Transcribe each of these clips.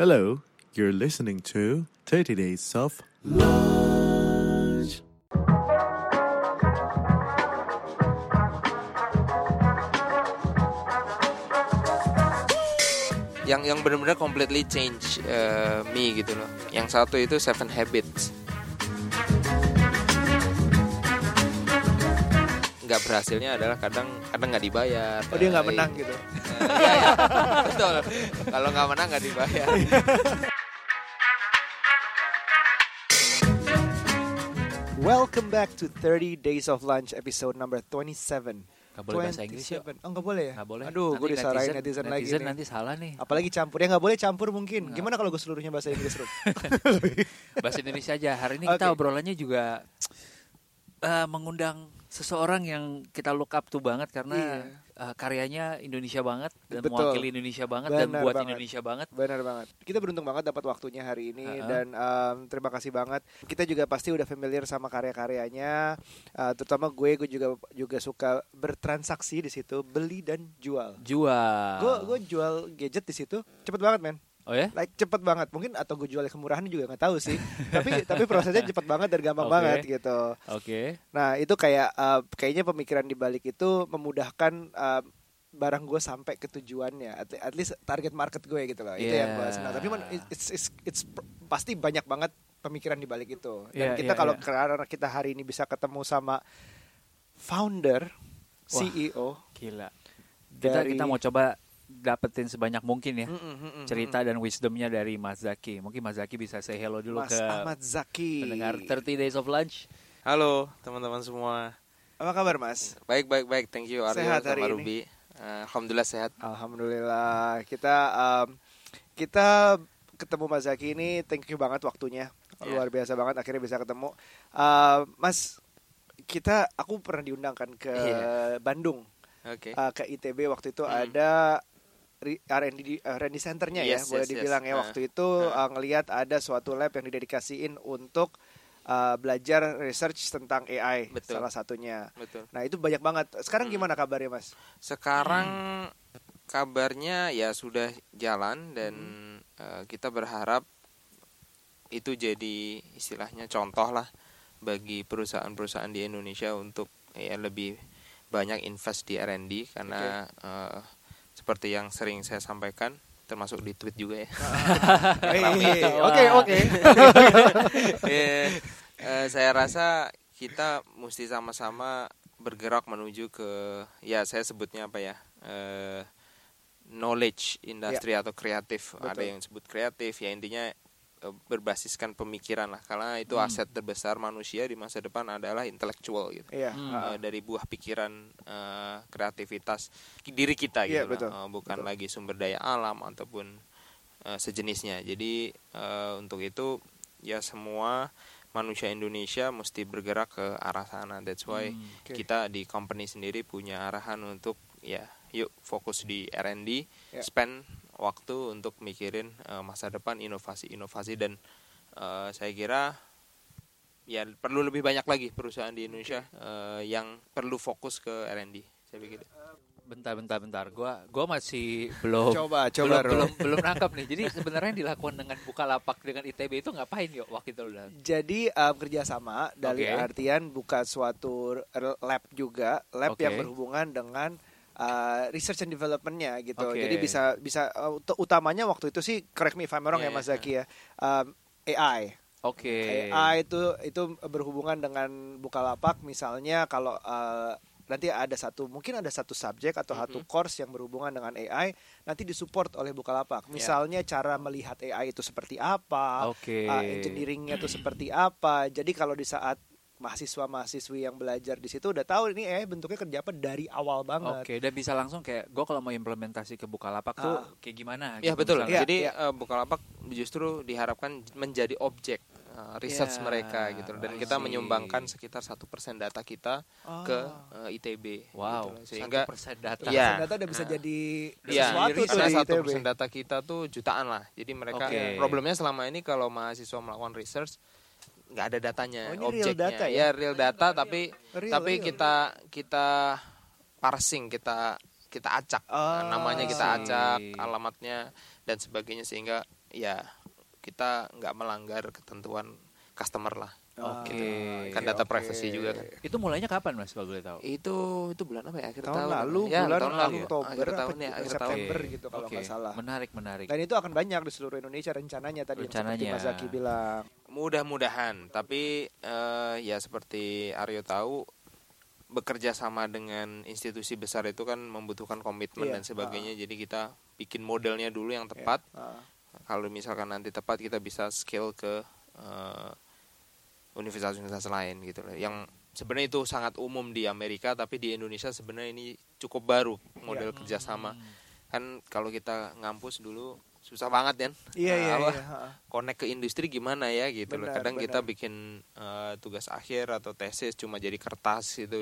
Hello, you're listening to 30 Days of Lunch. yang yang benar-benar completely change uh, me gitu loh. Yang satu itu Seven Habits. Nggak berhasilnya adalah kadang kadang nggak dibayar. Oh dia nggak menang gitu. Iya, iya. betul. Kalau nggak menang nggak dibayar. Welcome back to 30 Days of Lunch episode number 27. Gak boleh bahasa Inggris. 27. Oh nggak boleh ya? Gak boleh. Aduh, gue Nanti disalahin netizen, lagi netizen nih. nanti salah nih. Apalagi campur ya nggak boleh campur mungkin. Gimana kalau gue seluruhnya bahasa Inggris Rup? Bahasa Indonesia aja. Hari ini Oke. kita obrolannya juga eh, mengundang seseorang yang kita look up tuh banget karena eh, karyanya Indonesia banget dan Betul. mewakili Indonesia banget dan Benar buat banget. Indonesia banget. Benar banget. Kita beruntung banget dapat waktunya hari ini Uh-uh. dan em, terima kasih banget. Kita juga pasti udah familiar sama karya-karyanya. Eh, terutama gue, gue juga juga suka bertransaksi di situ, beli dan jual. Jual. Gue gue jual gadget di situ, cepet banget men. Oh ya? Like cepet banget, mungkin atau gue jual kemurahan juga nggak tahu sih. tapi tapi prosesnya cepet banget dan gampang Oke. banget gitu. Oke. Nah itu kayak eh, kayaknya pemikiran di balik itu memudahkan eh, barang gue sampai ke tujuannya, at, at least target market gue gitu loh. Itu yang gue Yeah. senang. Tapi man, it's, it's, it's pr- pasti banyak banget pemikiran di balik itu. Dan Yeah, kita yeah, kalau yeah. karena kita hari ini bisa ketemu sama founder, Wah. CEO Gila. Kita dari kita mau coba dapetin sebanyak mungkin ya. Mm, mm, mm, mm, Cerita dan wisdomnya dari Mas Zaki. Mungkin Mas Zaki bisa say hello dulu Mas ke Ahmad Zaki. pendengar 30 Days of Lunch. Halo teman-teman semua. Apa kabar Mas? Baik baik baik. Thank you Aryo Sehat hari sama ini? Ruby. Eh, Alhamdulillah sehat. Alhamdulillah kita em, kita ketemu Mas Zaki ini thank you banget waktunya Ya. luar biasa banget akhirnya bisa ketemu Eh, Mas kita aku pernah diundangkan ke Iya. Bandung Oke. eh, ke ITB waktu itu Hmm. ada R&D di- eh, R&D centernya ya Yes, boleh yes, yes. dibilang ya Ah. waktu itu Ah. eh, ngelihat ada suatu lab yang didedikasiin untuk eh, belajar research tentang AI Betul. salah satunya Betul. nah itu banyak banget sekarang Hmm. gimana kabarnya Mas Sekarang kabarnya ya sudah jalan dan Hmm. eh, kita berharap itu jadi istilahnya contoh lah bagi perusahaan-perusahaan di Indonesia untuk ya lebih banyak invest di R&D karena eh, seperti yang sering saya sampaikan termasuk di tweet juga ya. Hei, Wah. Oke oke. Eh, saya rasa kita mesti sama-sama bergerak menuju ke ya saya sebutnya apa ya eh, knowledge industri atau kreatif ada Ya. Yang sebut kreatif ya intinya berbasiskan pemikiran lah karena itu Hmm. aset terbesar manusia di masa depan adalah intelektual gitu Iya. Hmm. Eh, dari buah pikiran eh, kreativitas diri kita Iya, gitu betul. Eh, bukan Betul. lagi sumber daya alam ataupun eh, sejenisnya jadi eh, untuk itu ya semua manusia Indonesia mesti bergerak ke arah sana that's why Hmm. Oke. kita di company sendiri punya arahan untuk ya yuk fokus di R&D Ya. spend waktu untuk mikirin eh, masa depan inovasi-inovasi dan eh, saya kira ya perlu lebih banyak lagi perusahaan di Indonesia eh, yang perlu fokus ke R&D saya pikir Bentar, bentar, bentar. Gua, gua masih belum, Coba, belum, coba, Ro. belum, belum nangkap nih. Jadi sebenarnya yang dilakukan dengan Bukalapak dengan ITB itu ngapain yuk waktu itu udah? Jadi um, kerjasama dari Oke. artian buka suatu lab juga, lab Oke. yang berhubungan dengan uh, research and developmentnya gitu. Oke. Jadi bisa bisa uh, ut- utamanya waktu itu sih correct me if I'm wrong ya Iya, Mas iya. Zaki ya. Um, AI. Oke. AI itu itu berhubungan dengan Bukalapak misalnya kalau uh, nanti ada satu mungkin ada satu subjek atau satu Mhm. course yang berhubungan dengan AI nanti disupport oleh Bukalapak. Ya. Misalnya cara melihat AI itu seperti apa, Oke. uh, engineeringnya itu seperti apa. Jadi kalau di saat mahasiswa-mahasiswi yang belajar di situ udah tahu ini AI bentuknya kerja apa dari awal banget. Oke, dan bisa langsung kayak gue kalau mau implementasi ke Bukalapak tuh Ah. kayak gimana? Ya gitu betul. misalnya. Iya, Jadi iya. eh, Bukalapak justru diharapkan menjadi objek eh, research Ya, mereka gitu dan I kita see. menyumbangkan sekitar satu persen data kita ke Ah. eh, ITB. Wow, gitu. sehingga 1% data. Iya. Data udah bisa Nah. jadi Iya, sesuatu tuh di satu persen data kita tuh jutaan lah. Jadi mereka Oke. problemnya selama ini kalau mahasiswa melakukan research nggak ada datanya, Oh, ini real objeknya. data ya? real data tapi Real, tapi real. kita kita parsing, kita kita acak Ah, namanya kita acak, alamatnya dan sebagainya sehingga ya kita nggak melanggar ketentuan customer lah Oke. Gitu. kan data oke. privacy juga kan Itu mulainya kapan Mas kalau boleh tahu? itu itu bulan apa ya akhir tahun, tahun, lalu ya, bulan tahun lalu Oktober akhir tahun ya akhir tahun September gitu kalau nggak salah. Menarik, menarik. Dan itu akan banyak di seluruh Indonesia rencananya tadi yang seperti Rencananya. Mas Zaki bilang. mudah-mudahan tapi eh, ya seperti Aryo tahu bekerja sama dengan institusi besar itu kan membutuhkan komitmen Iya, dan sebagainya jadi kita bikin modelnya dulu yang tepat Ah, kalau misalkan nanti tepat kita bisa scale ke eh, universitas-universitas lain gitu loh yang sebenarnya itu sangat umum di Amerika tapi di Indonesia sebenarnya ini cukup baru model kerjasama kan kalau kita ngampus dulu susah banget kan Iya iya apa, iya. connect ke industri gimana ya gitu loh. Benar, Kadang benar. kita bikin eh, tugas akhir atau tesis cuma jadi kertas gitu.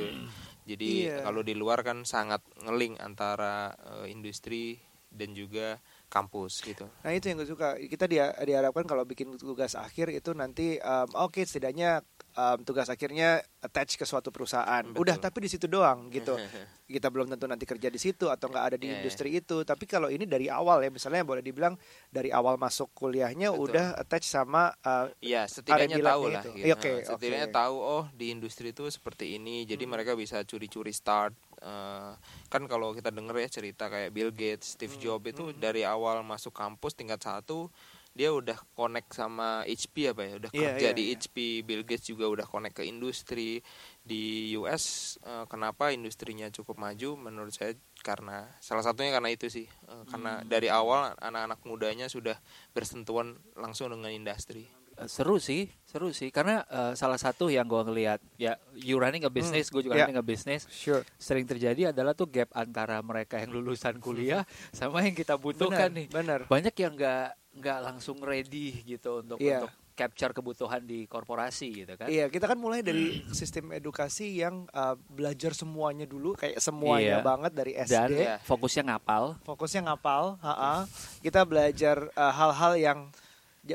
Jadi Iya. kalau di luar kan sangat ngeling antara eh, industri dan juga kampus gitu. Nah itu yang gue suka. Kita dia diharapkan kalau bikin tugas akhir itu nanti um, oke setidaknya um, tugas akhirnya attach ke suatu perusahaan. Betul. Udah tapi di situ doang gitu. Kita belum tentu nanti kerja di situ atau nggak ada di Iya, iya. industri itu. Tapi kalau ini dari awal ya misalnya boleh dibilang dari awal masuk kuliahnya Betul. udah attach sama uh, Iya, setidaknya tahu lah. itu. Gitu. Iya, oke, Nah, setidaknya oke. tahu oh di industri itu seperti ini. Jadi Hmm. mereka bisa curi-curi start. Eh, kan kalau kita denger ya cerita kayak Bill Gates, Steve Hmm, Jobs itu dari awal masuk kampus tingkat satu dia udah connect sama HP apa ya, udah Iya, kerja iya, di iya. HP. Bill Gates juga udah connect ke industri di US. eh, kenapa industrinya cukup maju? Menurut saya karena salah satunya karena itu sih, karena Hmm. dari awal anak-anak mudanya sudah bersentuhan langsung dengan industri. Eh, seru sih, seru sih. Karena eh, salah satu yang gue ngelihat, ya you running a business, gue juga ya. running a business. sure. Sering terjadi adalah tuh gap antara mereka yang lulusan kuliah sama yang kita butuhkan nih. Benar. Banyak yang nggak nggak langsung ready gitu untuk Iya. untuk capture kebutuhan di korporasi gitu kan. Iya, kita kan mulai dari sistem edukasi yang uh, belajar semuanya dulu, kayak semuanya Iya. banget dari SD. Dan Iya. fokusnya ngapal. fokusnya ngapal ha-ha. kita belajar uh, hal-hal yang ja-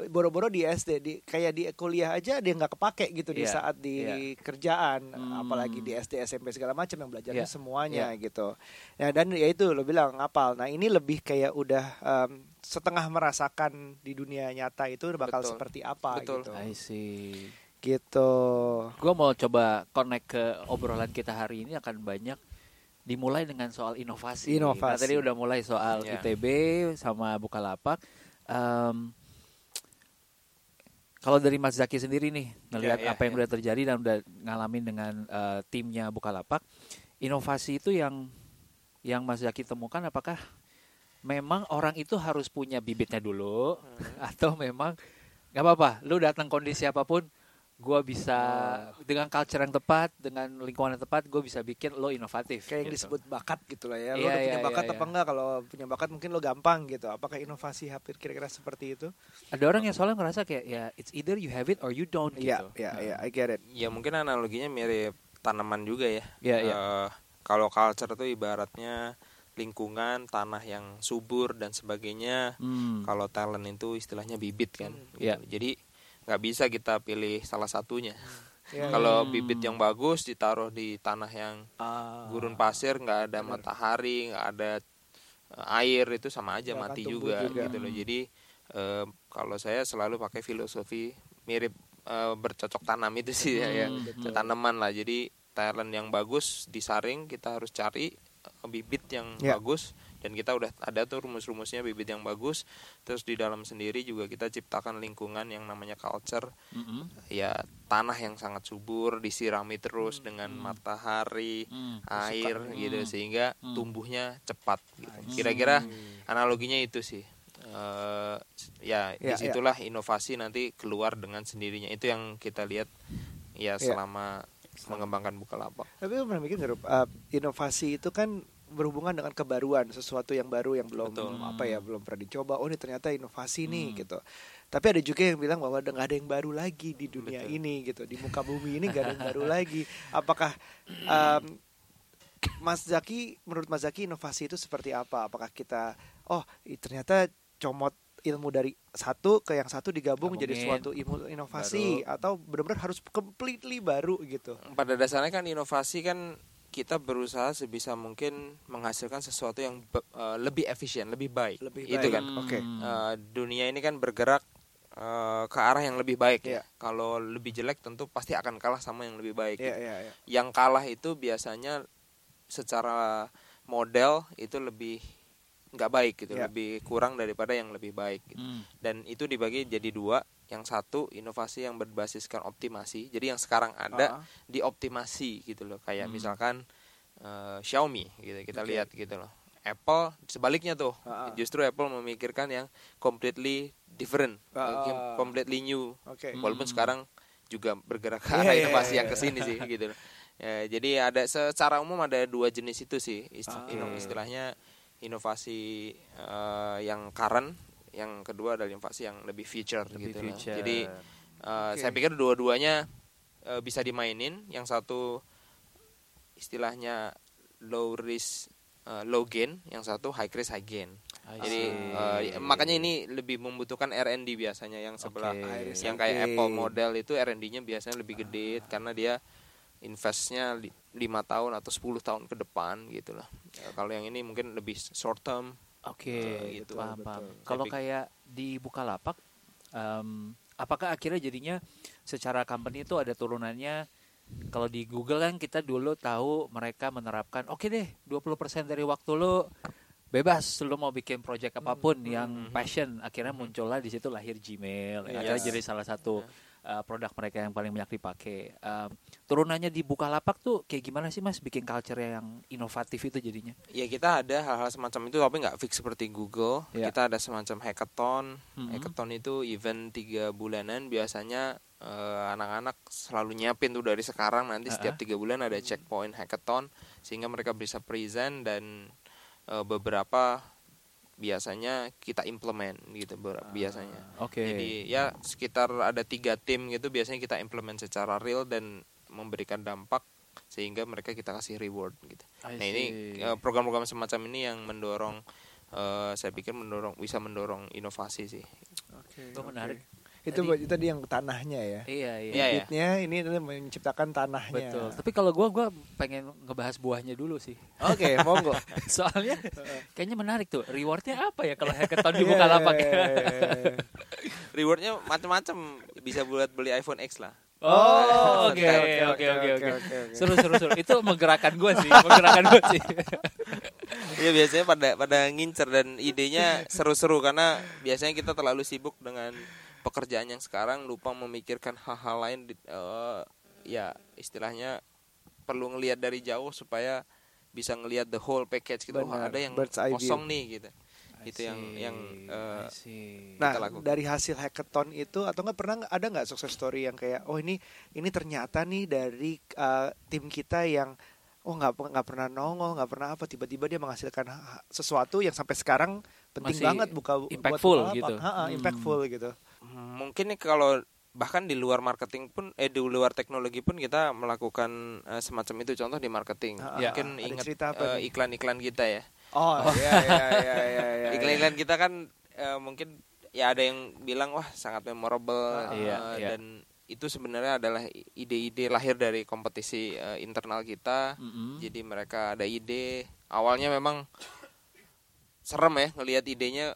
boro-boro di SD di kayak di kuliah aja dia nggak kepake gitu di Iya, saat di iya. kerjaan Hmm. apalagi di SD SMP segala macam yang belajarnya Iya, semuanya gitu ya dan ya itu lo bilang ngapal nah ini lebih kayak udah um, setengah merasakan di dunia nyata itu bakal Betul. seperti apa Betul. gitu I see. gitu Gue mau coba connect ke obrolan kita hari ini akan banyak dimulai dengan soal inovasi. Inovasi. Nah, tadi udah mulai soal Ya. ITB sama Bukalapak. Em, kalau dari Mas Zaki sendiri nih ngelihat Ya, ya, apa yang ya. udah terjadi dan udah ngalamin dengan eh, timnya Bukalapak, inovasi itu yang yang Mas Zaki temukan apakah memang orang itu harus punya bibitnya dulu atau memang nggak apa-apa, lu datang kondisi apa pun, gua bisa dengan culture yang tepat, dengan lingkungan yang tepat, gue bisa bikin lo inovatif. kayak yang gitu. disebut bakat gitu lah ya lo Iya, udah punya iya, bakat iya, apa iya. enggak kalau punya bakat mungkin lo gampang gitu apakah inovasi hampir kira-kira seperti itu Ada orang yang soalnya ngerasa kayak ya it's either you have it or you don't Iya, gitu. iya, Nah. iya, I get it. Ya mungkin analoginya mirip tanaman juga ya. Iya, iya. Eh, kalau culture itu ibaratnya lingkungan, tanah yang subur dan sebagainya. Hmm. Kalau talent itu istilahnya bibit kan. Hmm. gitu. Iya. Jadi nggak bisa kita pilih salah satunya. Ya, Kalau Hmm. bibit yang bagus ditaruh di tanah yang Ah, gurun pasir, nggak ada Bener. matahari, nggak ada eh, air itu sama aja akan mati juga, juga. gitu loh. Jadi eh, kalau saya selalu pakai filosofi mirip eh, bercocok tanam itu sih ya, ya. Hmm, betul. tanaman lah. Jadi talent yang bagus disaring kita harus cari bibit yang Ya. bagus dan kita udah ada tuh rumus-rumusnya bibit yang bagus. Terus di dalam sendiri juga kita ciptakan lingkungan yang namanya culture Mm-mm. ya tanah yang sangat subur disirami terus dengan matahari Hmm. air Suka. gitu Hmm. sehingga Hmm. tumbuhnya cepat gitu. Hmm. kira-kira analoginya itu sih Eh, ya Ya, di situlah inovasi nanti keluar dengan sendirinya itu yang kita lihat ya selama mengembangkan Bukalapak Tapi pernah mikir nggak? Uh, inovasi itu kan berhubungan dengan kebaruan, sesuatu yang baru yang belum Betul. apa ya, belum pernah dicoba. Oh, ini ternyata inovasi nih Hmm. gitu. Tapi ada juga yang bilang bahwa nggak ada yang baru lagi di dunia Betul. ini gitu. Di muka bumi ini nggak ada yang baru lagi. Apakah um, Mas Zaki, menurut Mas Zaki inovasi itu seperti apa? Apakah kita, oh ternyata comot ilmu dari satu ke yang satu digabung jadi Gabungin. suatu ilmu inovasi atau benar-benar harus completely baru gitu? pada dasarnya kan inovasi kan kita berusaha sebisa mungkin menghasilkan sesuatu yang eh, lebih efisien, lebih baik. Lebih Itu baik. kan. Oke. Eh, dunia ini kan bergerak eh, ke arah yang lebih baik Iya. ya. Kalau lebih jelek tentu pasti akan kalah sama yang lebih baik. Iya, gitu. iya, iya. Yang kalah itu biasanya secara model itu lebih nggak baik gitu, Iya. lebih kurang daripada yang lebih baik. gitu. Hmm. Dan itu dibagi jadi dua. Yang satu inovasi yang berbasiskan optimasi. Jadi yang sekarang ada dioptimasi gitu loh. Kayak Hmm. misalkan eh, Xiaomi gitu kita Oke. lihat gitu loh. Apple sebaliknya tuh. Ah, ah. Justru Apple memikirkan yang completely different, Ah. eh, completely new. Oke. Walaupun Hmm. sekarang juga bergerak ke Iya, arah iya, inovasi iya, yang ke sini sih gitu loh. Ya, jadi ada secara umum ada dua jenis itu sih Ah. ino- istilahnya inovasi eh, yang current, yang kedua adalah inovasi yang lebih future Lebih gitu loh. future. Jadi Oke. saya pikir dua-duanya eh, bisa dimainin. Yang satu istilahnya low risk eh, low gain, yang satu high risk high gain. I Jadi see. eh, makanya ini lebih membutuhkan R&D biasanya yang sebelah Oke. yang kayak Apple model itu R&D-nya biasanya lebih gede karena dia investnya li- lima tahun atau 10 tahun ke depan gitu lah. Ya, kalau yang ini mungkin lebih short term. Oke, Eh, gitu, paham, paham. Kalau kayak di Bukalapak, em, apakah akhirnya jadinya secara company itu ada turunannya? Kalau di Google kan kita dulu tahu mereka menerapkan, oke deh, 20% dari waktu lo bebas, lo mau bikin project apa pun yang hmm, passion. Akhirnya muncullah di situ lahir Gmail, Yes. akhirnya jadi salah satu uh, produk mereka yang paling banyak dipakai. Em, turunannya di Bukalapak tuh kayak gimana sih mas bikin culture yang inovatif itu jadinya? Ya kita ada hal-hal semacam itu tapi nggak fix seperti Google. Ya. Kita ada semacam hackathon. Mhm. Hackathon itu event tiga bulanan biasanya eh, anak-anak selalu nyiapin tuh dari sekarang nanti Uh-uh. setiap tiga bulan ada checkpoint hackathon sehingga mereka bisa present dan eh, beberapa biasanya kita implement gitu ber- biasanya. Oke. Jadi ya sekitar ada tiga tim gitu biasanya kita implement secara real dan memberikan dampak sehingga mereka kita kasih reward gitu. Nah ini eh, program-program semacam ini yang mendorong eh, saya pikir mendorong bisa mendorong inovasi sih. Oke. Itu menarik. Itu Tadi- buat itu tadi yang tanahnya ya. Iya, iya. Iya, ya. Bibitnya ini menciptakan tanahnya. Betul. Tapi kalau gua gua pengen ngebahas buahnya dulu sih. Oke, monggo. Soalnya kayaknya menarik tuh. Rewardnya apa ya kalau hackathon di Iya, Bukalapak? iya, iya, iya. Rewardnya macam-macam bisa buat beli iPhone X lah. Oh, oke, Oke, oke, oke, oke. oke. Seru, seru, seru. Itu menggerakkan gua sih, menggerakkan gua sih. Iya biasanya pada pada ngincer dan idenya seru-seru karena biasanya kita terlalu sibuk dengan pekerjaan yang sekarang lupa memikirkan hal-hal lain di- eh, ya istilahnya perlu ngelihat dari jauh supaya bisa ngelihat the whole package gitu. Benar, ada yang kosong nih gitu. I Itu yang see, yang eh, see. Nah, kita lakukan. dari hasil hackathon itu atau nggak pernah ada nggak success story yang kayak oh ini ini ternyata nih dari uh, tim kita yang oh nggak nggak pernah nongol nggak pernah apa tiba-tiba dia menghasilkan ha- sesuatu yang sampai sekarang penting Masih banget buka buat impactful Bukalapak. gitu. Ha-ha, Hmm. impactful gitu. Mungkin nih kalau bahkan di luar marketing pun eh di luar teknologi pun kita melakukan eh, semacam itu contoh di marketing Ah, Ya. mungkin ada ingat nih? iklan-iklan kita ya Oh, iya iya iya iya. iya. iklan-iklan kita kan eh, mungkin ya ada yang bilang wah sangat memorable eh, iya, iya. dan itu sebenarnya adalah ide-ide lahir dari kompetisi eh, internal kita Mm-mm. jadi mereka ada ide awalnya memang serem ya ngelihat idenya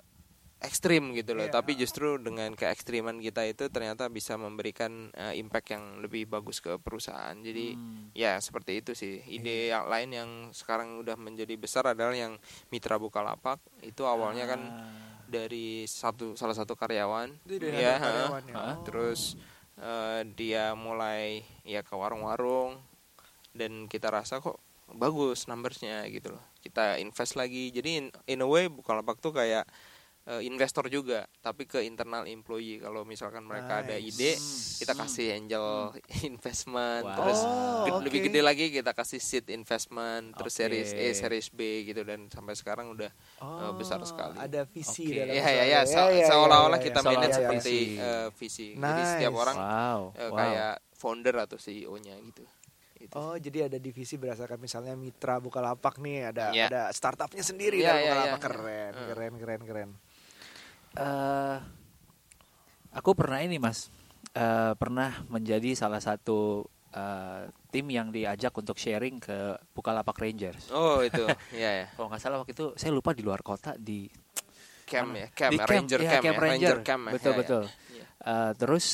ekstrim gitu loh Iya. tapi justru dengan keekstriman kita itu ternyata bisa memberikan eh, impact yang lebih bagus ke perusahaan jadi Hmm. ya seperti itu sih ide yang lain yang sekarang udah menjadi besar adalah yang mitra bukalapak itu awalnya kan Ah. dari satu salah satu karyawan dari ya karyawan ya. ha. Oh. terus eh, dia mulai ya ke warung-warung dan kita rasa kok bagus numbersnya gitu loh kita invest lagi jadi in, in a way bukalapak tuh kayak eh, investor juga tapi ke internal employee kalau misalkan mereka ada Nice. ide Hmm. kita kasih angel investment Wow. terus Oh, ged- lebih gede lagi kita kasih seed investment terus Oke. series A series B gitu dan sampai sekarang udah eh, besar sekali Oh, Ada visi Oke. dalam ya ya ya, se- iya, seolah-olah iya, kita iya. manage seperti visi. eh, visi jadi Nice. setiap orang wow, eh, wow. kayak founder atau CEO-nya gitu Itu. Oh, jadi ada divisi berdasarkan misalnya mitra Bukalapak nih, ada Iya. ada startupnya sendiri Iya, dari iya, Bukalapak iya. keren, Hmm. keren, keren, keren. Eh aku pernah ini mas, Eh pernah menjadi salah satu eh, tim yang diajak untuk sharing ke Bukalapak Rangers. Oh itu, ya ya. Kalau nggak salah waktu itu saya lupa di luar kota di Camp ya, camp, di ranger ya, camp, ya, ranger. camp. ya. betul Ya, ya. betul. Iya. Eh, terus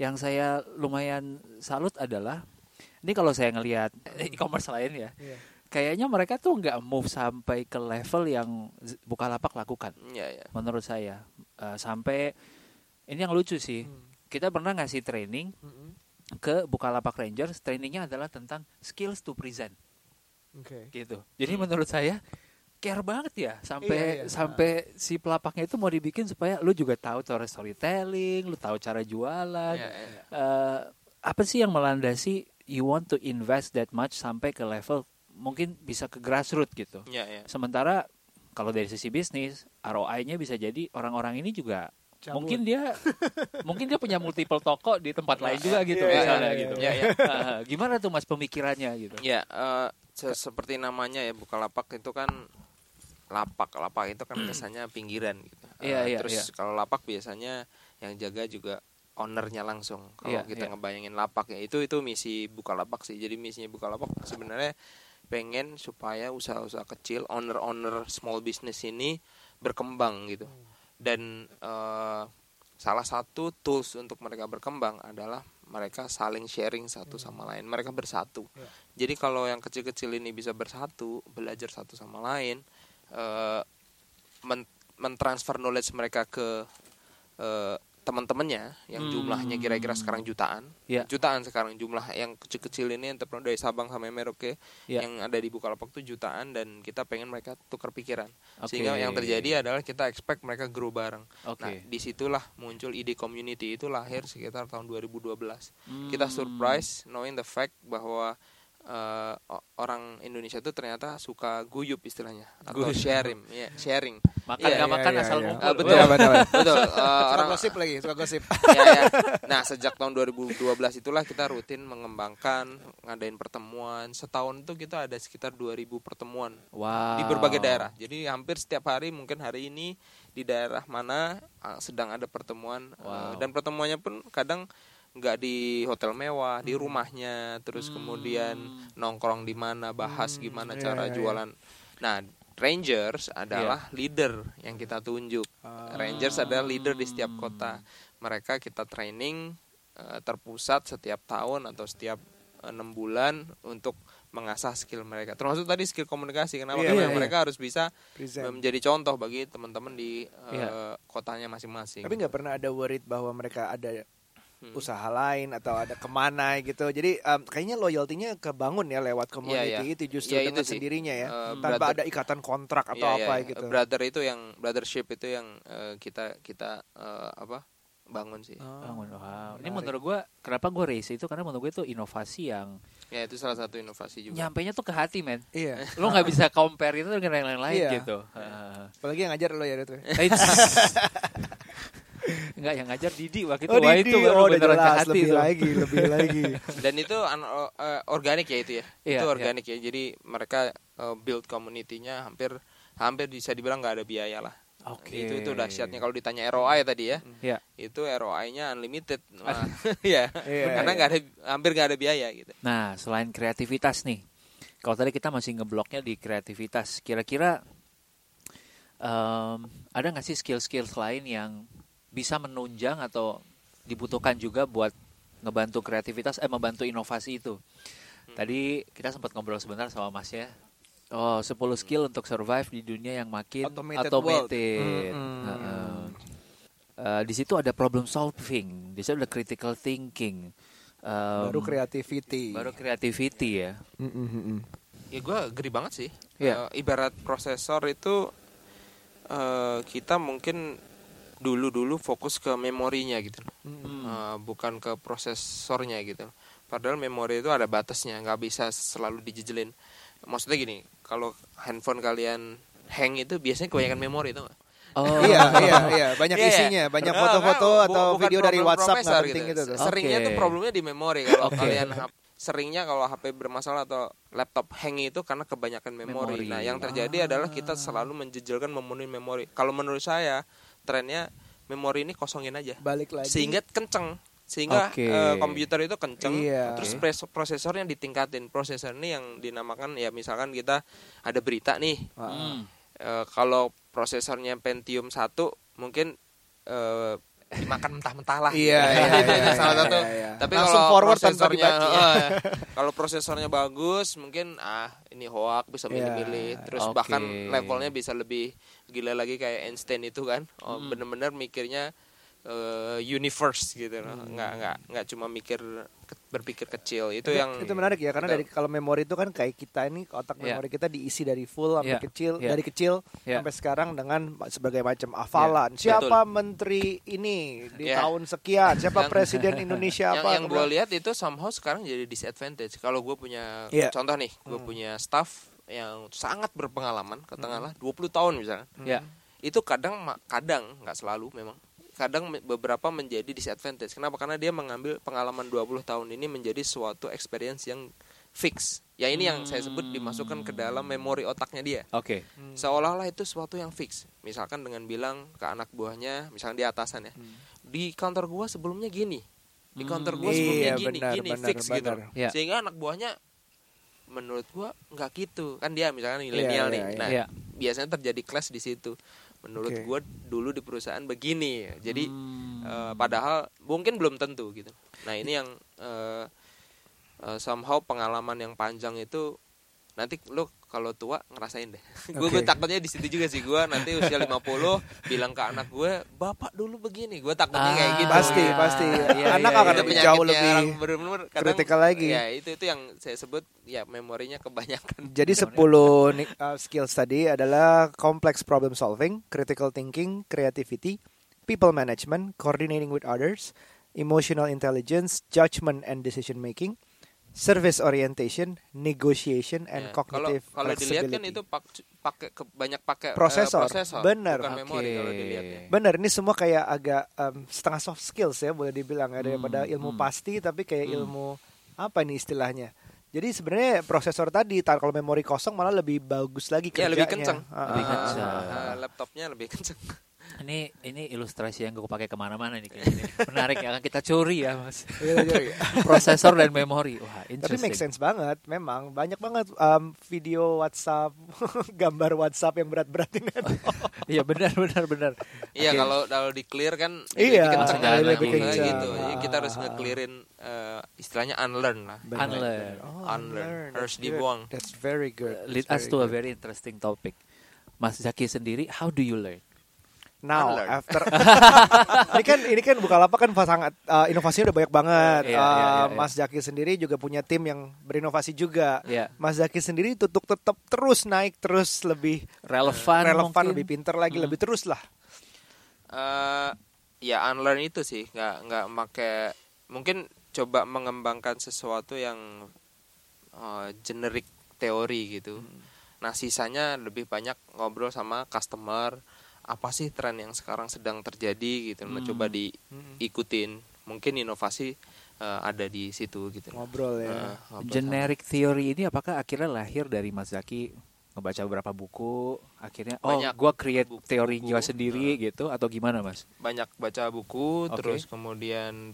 yang saya lumayan salut adalah ini kalau saya ngelihat e-commerce lain ya, Iya. Kayaknya mereka tuh nggak move sampai ke level yang Z- Bukalapak lakukan. Iya, iya. Menurut saya Eh, sampai ini yang lucu sih. Hmm. Kita pernah ngasih training Mm-mm. ke Bukalapak Rangers. Trainingnya adalah tentang skills to present. Oke. gitu. Jadi menurut saya care banget ya sampai Iya, iya. sampai si pelapaknya itu mau dibikin supaya lu juga tahu cara storytelling, lu tahu cara jualan. Iya, iya. Eh, apa sih yang melandasi you want to invest that much sampai ke level mungkin bisa ke grassroots gitu. Iya, iya. Sementara kalau dari sisi bisnis ROI-nya bisa jadi orang-orang ini juga Cabut. mungkin dia mungkin dia punya multiple toko di tempat lain juga gitu iya, misalnya iya, gitu. iya, iya. Eh, gimana tuh Mas pemikirannya gitu? Ya, eh, se- seperti namanya ya Bukalapak itu kan lapak. Lapak itu kan kesannya pinggiran gitu. Iya, iya, terus iya. kalau lapak biasanya yang jaga juga ownernya langsung. Kalau Iya, kita iya. ngebayangin lapak ya itu itu misi Bukalapak sih. Jadi misinya Bukalapak sebenarnya pengen supaya usaha-usaha kecil, owner-owner small business ini berkembang gitu. Dan eh, salah satu tools untuk mereka berkembang adalah mereka saling sharing satu sama lain. Mereka bersatu. Ya. Jadi kalau yang kecil-kecil ini bisa bersatu, belajar satu sama lain, men- mentransfer knowledge mereka ke eh, teman-temannya yang Hmm. jumlahnya kira-kira sekarang jutaan, Ya. jutaan sekarang jumlah yang kecil-kecil ini entrepreneur dari Sabang sampai Merauke Ya. yang ada di Bukalapak itu jutaan dan kita pengen mereka tukar pikiran Oke. sehingga yang terjadi adalah kita expect mereka grow bareng. Oke. Nah, di situlah muncul ide community itu lahir sekitar tahun 2012. Hmm. Kita surprise knowing the fact bahwa eh, o- orang Indonesia itu ternyata suka guyup istilahnya atau Guyup. sharing, ya, sharing. Makan Iya, nggak iya, makan iya, asal iya. ngumpul. Ah, betul, Iya, betul. betul. Eh, Suka orang gosip lagi, suka gosip. ya, ya. Nah, sejak tahun 2012 itulah kita rutin mengembangkan, ngadain pertemuan. Setahun itu kita ada sekitar 2000 pertemuan Wow. di berbagai daerah. Jadi hampir setiap hari mungkin hari ini di daerah mana uh, sedang ada pertemuan uh, Wow. dan pertemuannya pun kadang nggak di hotel mewah, di rumahnya, terus kemudian nongkrong di mana, bahas gimana iya, cara iya, iya. jualan. Nah, Rangers adalah leader yang kita tunjuk. Ah. Rangers adalah leader di setiap kota. Mereka kita training uh, terpusat setiap tahun atau setiap uh, enam bulan untuk mengasah skill mereka. Termasuk tadi skill komunikasi. Kenapa? Iya, Karena iya, mereka harus bisa Present. menjadi contoh bagi teman-teman di uh, Iya. kotanya masing-masing. Tapi nggak pernah ada worried bahwa mereka ada Hmm. usaha lain atau ada ke mana gitu. Jadi em, kayaknya loyaltinya kebangun ya lewat community Iya, iya. itu justru Iya, itu dengan sih. sendirinya ya, Eh, tanpa brother- ada ikatan kontrak atau Iya, iya, apa iya. gitu. Brother itu yang brothership itu yang uh, kita kita uh, apa? bangun sih. Oh, Bangun. Wow. Ini menarik. menurut gua kenapa gua raise itu karena menurut gua itu inovasi yang Ya itu salah satu inovasi juga. nyampainya tuh ke hati men. Iya. Lo nggak bisa compare itu dengan yang lain-lain Iya. gitu. Heeh. Apalagi yang ngajar lo ya itu. Enggak yang ngajar Didi waktu itu. Oh, Wah Didi. itu baru Oh, beneran jelas. hati lebih tuh. lagi, lebih lagi. Dan itu uh, organik ya itu ya. Iya, itu iya. organik ya. Jadi mereka uh, build community-nya hampir hampir bisa dibilang nggak ada biaya lah. Oke. Itu itu dahsyatnya kalau ditanya ROI tadi ya. Iya. Itu ROI-nya unlimited. Wah, ya. Iya, Karena nggak ada hampir nggak ada biaya gitu. Nah, selain kreativitas nih. Kalau tadi kita masih ngebloknya di kreativitas, kira-kira em, ada nggak sih skill-skill lain yang bisa menunjang atau dibutuhkan juga buat ngebantu kreativitas, eh membantu inovasi itu? Tadi kita sempat ngobrol sebentar sama Mas ya. Oh, 10 skill untuk survive di dunia yang makin Automated automated. world. Mm-mm. Heeh. Eh, di situ ada problem solving, di situ ada critical thinking. Em, Baru creativity. baru creativity ya. Mm, mm, mm, mm. Ya gue geri banget sih. Iya. Eh, ibarat prosesor itu eh, kita mungkin dulu-dulu fokus ke memorinya gitu. Hmm. Eh, bukan ke prosesornya gitu. Padahal memori itu ada batasnya, nggak bisa selalu dijejelin. Maksudnya gini, kalau handphone kalian hang itu biasanya kebanyakan memori itu nggak? Oh, iya, iya, iya, banyak Iya, iya. isinya, banyak Nah, foto-foto nah, atau bukan video dari WhatsApp nggak penting gitu, tuh. Seringnya Oke. tuh problemnya di memori kalau Oke. kalian seringnya kalau HP bermasalah atau laptop hang itu karena kebanyakan memori. Memori. Nah, yang terjadi adalah kita selalu menjejelkan memenuhi memori. Kalau menurut saya trennya memori ini kosongin aja. Balik lagi. Sehingga kenceng. sehingga Oke. eh, komputer itu kenceng Iya. terus prosesornya ditingkatin prosesor ini yang dinamakan ya misalkan kita ada berita nih Ah. Hmm. eh, kalau prosesornya Pentium 1 mungkin eh, dimakan mentah-mentah lah Iya, iya, iya, salah iya, satu iya, iya. tapi Langsung kalau forward tanpa prosesornya dibaca. kalau prosesornya bagus mungkin ah ini hoak bisa milih-milih terus bahkan levelnya bisa lebih gila lagi kayak Einstein itu kan oh, Hmm. bener-bener mikirnya eh, universe gitu loh Hmm. nggak nggak nggak cuma mikir berpikir kecil itu yang itu menarik ya karena kita- dari kalau memori itu kan kayak kita ini otak Iya. memori kita diisi dari full sampai Iya. kecil Iya. dari kecil Iya. sampai sekarang dengan sebagai macam hafalan Iya, siapa menteri ini di Iya. tahun sekian siapa Yang- presiden Indonesia yang apa yang gue kemudian- lihat itu somehow sekarang jadi disadvantage kalau gue punya Iya. contoh nih gue Hmm. punya staff yang sangat berpengalaman katakanlah 20 tahun misalnya Ya. itu kadang kadang nggak selalu memang kadang beberapa menjadi disadvantage kenapa karena dia mengambil pengalaman 20 tahun ini menjadi suatu experience yang fix ya ini yang saya sebut dimasukkan ke dalam memori otaknya dia Oke. Hmm. seolah-olah itu sesuatu yang fix misalkan dengan bilang ke anak buahnya misalnya di atasan ya Hmm. di kantor gua sebelumnya gini di Hmm. kantor gua sebelumnya Iya, gini benar, gini benar, fix gitu benar. Ya. sehingga anak buahnya menurut gua nggak gitu kan dia misalkan milenial Iya, nih iya, nah iya. biasanya terjadi clash di situ menurut Oke. gua dulu di perusahaan begini jadi Hmm. eh, padahal mungkin belum tentu gitu nah ini yang eh, eh, somehow pengalaman yang panjang itu nanti lu kalau tua ngerasain deh. Gue takutnya di situ juga sih. Gue nanti usia 50 bilang ke anak gue bapak dulu begini. Gue takutnya kayak Ah, gitu. pasti ya. pasti. Iya, anak iya, akan iya. lebih jauh lebih bener-bener kadang- kritikal lagi. ya itu itu yang saya sebut ya memorinya kebanyakan. Jadi 10 ni- uh, skills tadi adalah complex problem solving, critical thinking, creativity, people management, coordinating with others, emotional intelligence, judgment and decision making, service orientation, negotiation and Ya, kalau cognitive kalau dilihat kan itu pak- pakai ke- banyak pakai eh, Prosesor. prosesor Benar. bukan memori Oke. kalau dilihat ya. Benar, ini semua kayak agak em, setengah soft skills ya boleh dibilang ya daripada Hmm, ilmu hmm. pasti tapi kayak Hmm. ilmu apa ini istilahnya. Jadi sebenarnya prosesor tadi tar kalau memori kosong malah lebih bagus lagi Ya kerjanya. lebih kenceng. Ah, Lebih ah, kenceng. ah, laptopnya lebih kenceng. Ini ini ilustrasi yang gue pakai ke mana-mana nih kayaknya. Menarik ya, akan kita curi ya mas. Iya, iya, iya. Prosesor dan memori, wah Tapi make sense banget, memang banyak banget em, video WhatsApp, gambar WhatsApp yang berat-berat ini. Iya benar benar benar. Iya Oke. kalau kalau di clear kan Iya, lebih kenceng lebih kenceng. gitu. Jadi kita harus Ah. nge-clearin eh, istilahnya unlearn lah. Benar, Unlearn. Oh, Unlearn. That's Harus dibuang. That's very good. Lead That's us to a good. very interesting topic. Mas Zaki sendiri, how do you learn? Now Unlearn. after ini kan ini kan Bukalapak kan sangat uh, inovasinya udah banyak banget. Iya, iya, Uh, iya, iya. Mas Zaki sendiri juga punya tim yang berinovasi juga. Ya, Mas Zaki sendiri tutup tetap terus naik terus lebih relevan, relevan, mungkin. lebih pinter lagi, Hmm. lebih terus lah. eh ya unlearn itu sih nggak nggak make mungkin coba mengembangkan sesuatu yang eh, generik teori gitu nah sisanya lebih banyak ngobrol sama customer apa sih tren yang sekarang sedang terjadi gitu nah Hmm. coba diikutin mungkin inovasi eh, ada di situ gitu Ngobrol ya. Eh, ngobrol Generic theory ini apakah akhirnya lahir dari Mas Zaki ngebaca beberapa buku, akhirnya oh Banyak gua create buku- teori gua sendiri gitu atau gimana Mas? sama. banyak baca buku Oke. terus kemudian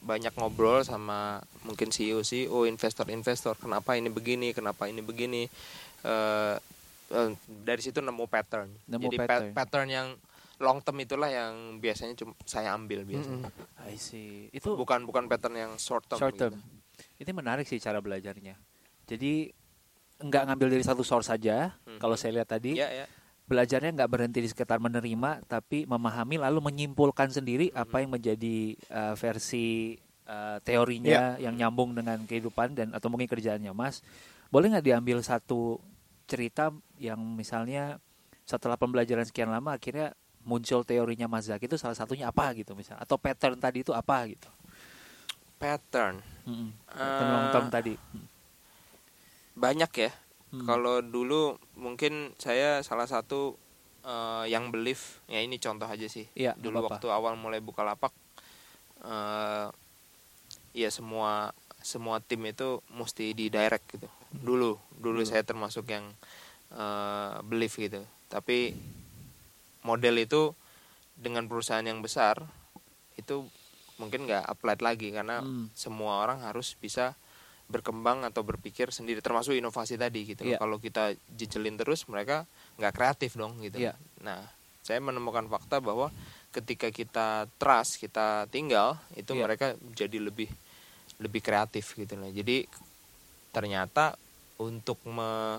banyak ngobrol sama mungkin CEO CEO investor investor kenapa ini begini kenapa ini begini Eh, eh, dari situ nemu pattern Nemu jadi pa- pattern. pattern yang long term itulah yang biasanya cuma saya ambil biasanya Mm-mm. I see. Itu bukan bukan pattern yang short term short term. gitu. Itu menarik sih cara belajarnya. Jadi nggak ngambil dari satu source saja. Mhm. Kalau saya lihat tadi, ya ya belajarnya nggak berhenti di sekitar menerima, tapi memahami lalu menyimpulkan sendiri apa yang menjadi uh, versi uh, teorinya yang nyambung dengan kehidupan dan atau mungkin kerjaannya Mas. Boleh nggak diambil satu cerita yang misalnya setelah pembelajaran sekian lama akhirnya muncul teorinya Mas Zaki itu salah satunya apa gitu misalnya atau pattern tadi itu apa gitu. pattern long term tadi. banyak ya Hmm. Kalau dulu mungkin saya salah satu eh, yang belief ya ini contoh aja sih. Iya, dulu nggak apa-apa. waktu awal mulai buka lapak, eh ya semua semua tim itu mesti di direct gitu. Dulu dulu Dulu. saya termasuk yang eh belief gitu. Tapi model itu dengan perusahaan yang besar itu mungkin nggak applied lagi karena Hmm. semua orang harus bisa berkembang atau berpikir sendiri termasuk inovasi tadi gitu Iya. kalau kita jejelin terus mereka nggak kreatif dong gitu Iya. nah saya menemukan fakta bahwa ketika kita trust kita tinggal itu Iya. mereka jadi lebih lebih kreatif gitu loh jadi ternyata untuk me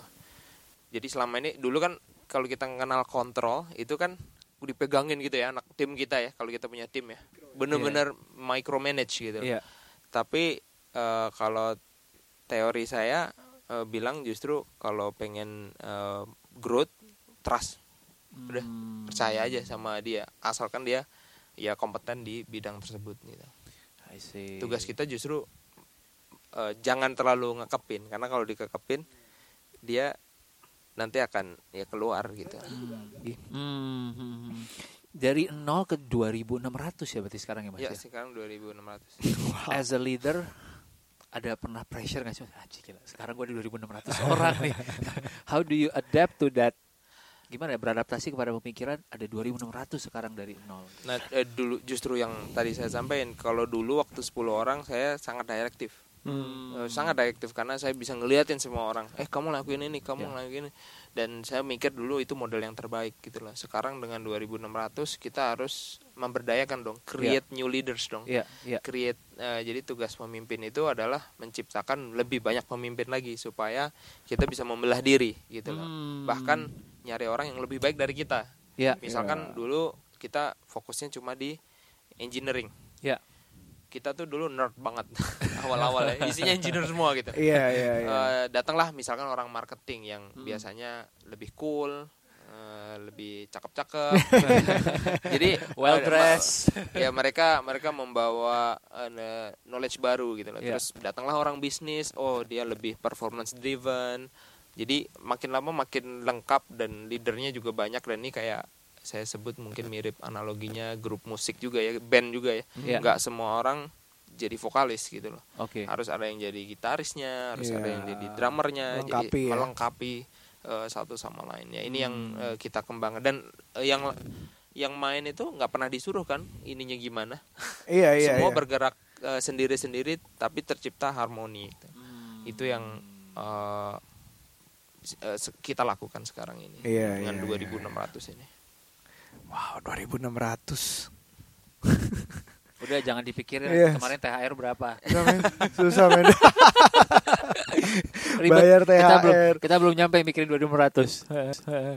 jadi selama ini dulu kan kalau kita kenal kontrol itu kan dipegangin gitu ya anak tim kita ya kalau kita punya tim ya bener-bener micromanage gitu Iya. tapi eh, kalau teori saya eh, bilang justru kalau pengen eh, growth trust udah Hmm. percaya aja sama dia asalkan dia ya kompeten di bidang tersebut gitu I see. tugas kita justru eh, jangan terlalu ngekepin karena kalau dikekepin dia nanti akan ya keluar gitu Hmm, hmm, hmm. Dari 0 ke 2600 ya berarti sekarang ya Mas ya ya? sekarang 2600 As a leader ada pernah pressure nggak sih? Anjir gila, sekarang gue di 2600 orang nih. How do you adapt to that? Gimana ya beradaptasi kepada pemikiran ada 2600 sekarang dari nol. Nah, eh, dulu justru yang tadi saya sampaikan, kalau dulu waktu 10 orang saya sangat direktif. Eh, sangat direktif karena saya bisa ngeliatin semua orang. Eh, kamu lakuin ini, kamu Ya. lakuin ini. Dan saya mikir dulu itu model yang terbaik gitu loh. Sekarang dengan 2600 kita harus memberdayakan dong, create new leaders dong. Iya, iya. Create eh, jadi tugas pemimpin itu adalah menciptakan lebih banyak pemimpin lagi supaya kita bisa membelah diri gitu loh. Hmm. Bahkan nyari orang yang lebih baik dari kita. Iya. Misalkan dulu kita fokusnya cuma di engineering. Iya. Kita tuh dulu nerd banget awal-awal ya. Isinya engineer semua gitu. Iya iya iya. Eh, datanglah misalkan orang marketing yang Hmm. biasanya lebih cool, eh, lebih cakep-cakep. Jadi Well eh, dressed. ya mereka mereka membawa eh, knowledge baru gitu loh. Iya. Terus datanglah orang bisnis, oh dia lebih performance driven. Jadi makin lama makin lengkap dan leadernya juga banyak dan ini kayak saya sebut mungkin mirip analoginya grup musik juga ya, band juga ya. Iya. Nggak semua orang jadi vokalis gitu loh Oke. harus ada yang jadi gitarisnya, harus Iya. ada yang jadi drummernya, Melengkapi jadi ya. melengkapi eh, satu sama lainnya. Ini yang Hmm. eh, kita kembangkan dan eh, yang yang main itu nggak pernah disuruh kan ininya gimana. Iya iya. Semua iya. bergerak sendiri-sendiri tapi tercipta harmoni. Itu, Hmm. itu yang se- kita lakukan sekarang ini Iya, dengan iya, 2600 ini. Wow 2600. Udah jangan dipikirin Iya. kemarin THR berapa. Susah men. Susah men. Ribet. Bayar Kita belum THR. kita belum nyampe mikirin 2600.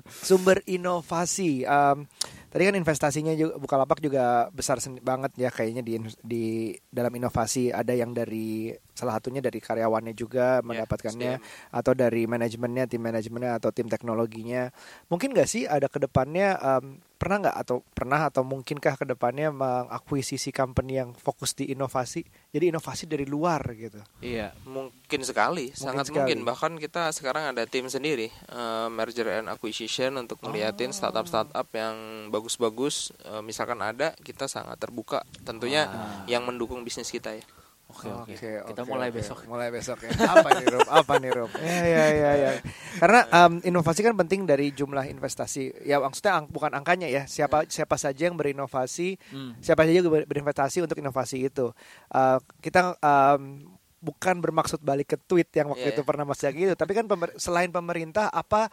Sumber inovasi. Em, tadi kan investasinya juga Bukalapak juga besar banget ya kayaknya di di dalam inovasi ada yang dari salah satunya dari karyawannya juga mendapatkannya SDM. atau dari manajemennya tim manajemennya atau tim teknologinya mungkin nggak sih ada ke depannya em, pernah nggak atau pernah atau mungkinkah ke depannya mengakuisisi company yang fokus di inovasi jadi inovasi dari luar gitu Iya. Mungkin sekali, sangat sekali. mungkin. Bahkan kita sekarang ada tim sendiri, eh, merger and acquisition untuk ngeliatin startup-startup yang bagus-bagus. Eh, misalkan ada, kita sangat terbuka. Tentunya Wah. yang mendukung bisnis kita ya. Oke, oke. Oke, Kita oke, mulai oke. besok. Mulai besok ya. Apa nih Rob? Apa nih Rob? Ya ya ya ya. Karena em, inovasi kan penting dari jumlah investasi. Ya maksudnya ang- bukan angkanya ya. Siapa siapa saja yang berinovasi, Hmm. siapa saja ber- berinvestasi untuk inovasi itu. Eh, kita em, bukan bermaksud balik ke tweet yang waktu Iya, itu iya. pernah Mas Jaki itu, tapi kan pemer- selain pemerintah apa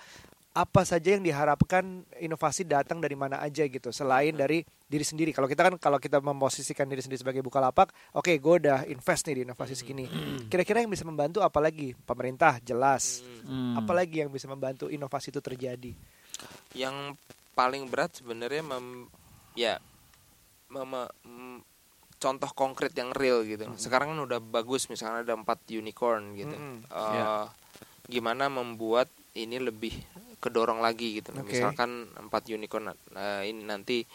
apa saja yang diharapkan inovasi datang dari mana aja gitu selain dari diri sendiri kalau kita kan kalau kita memposisikan diri sendiri sebagai bukalapak oke gue udah invest nih di inovasi segini kira-kira yang bisa membantu apalagi pemerintah jelas Hmm. apalagi yang bisa membantu inovasi itu terjadi Yang paling berat sebenarnya mem, ya mem- mem- contoh konkret yang real gitu. Sekarang kan udah bagus, misalnya ada empat unicorn gitu. Mm-mm. Eh, Ya. Gimana membuat ini lebih kedorong lagi gitu. Oke. Misalkan empat unicorn eh, ini nanti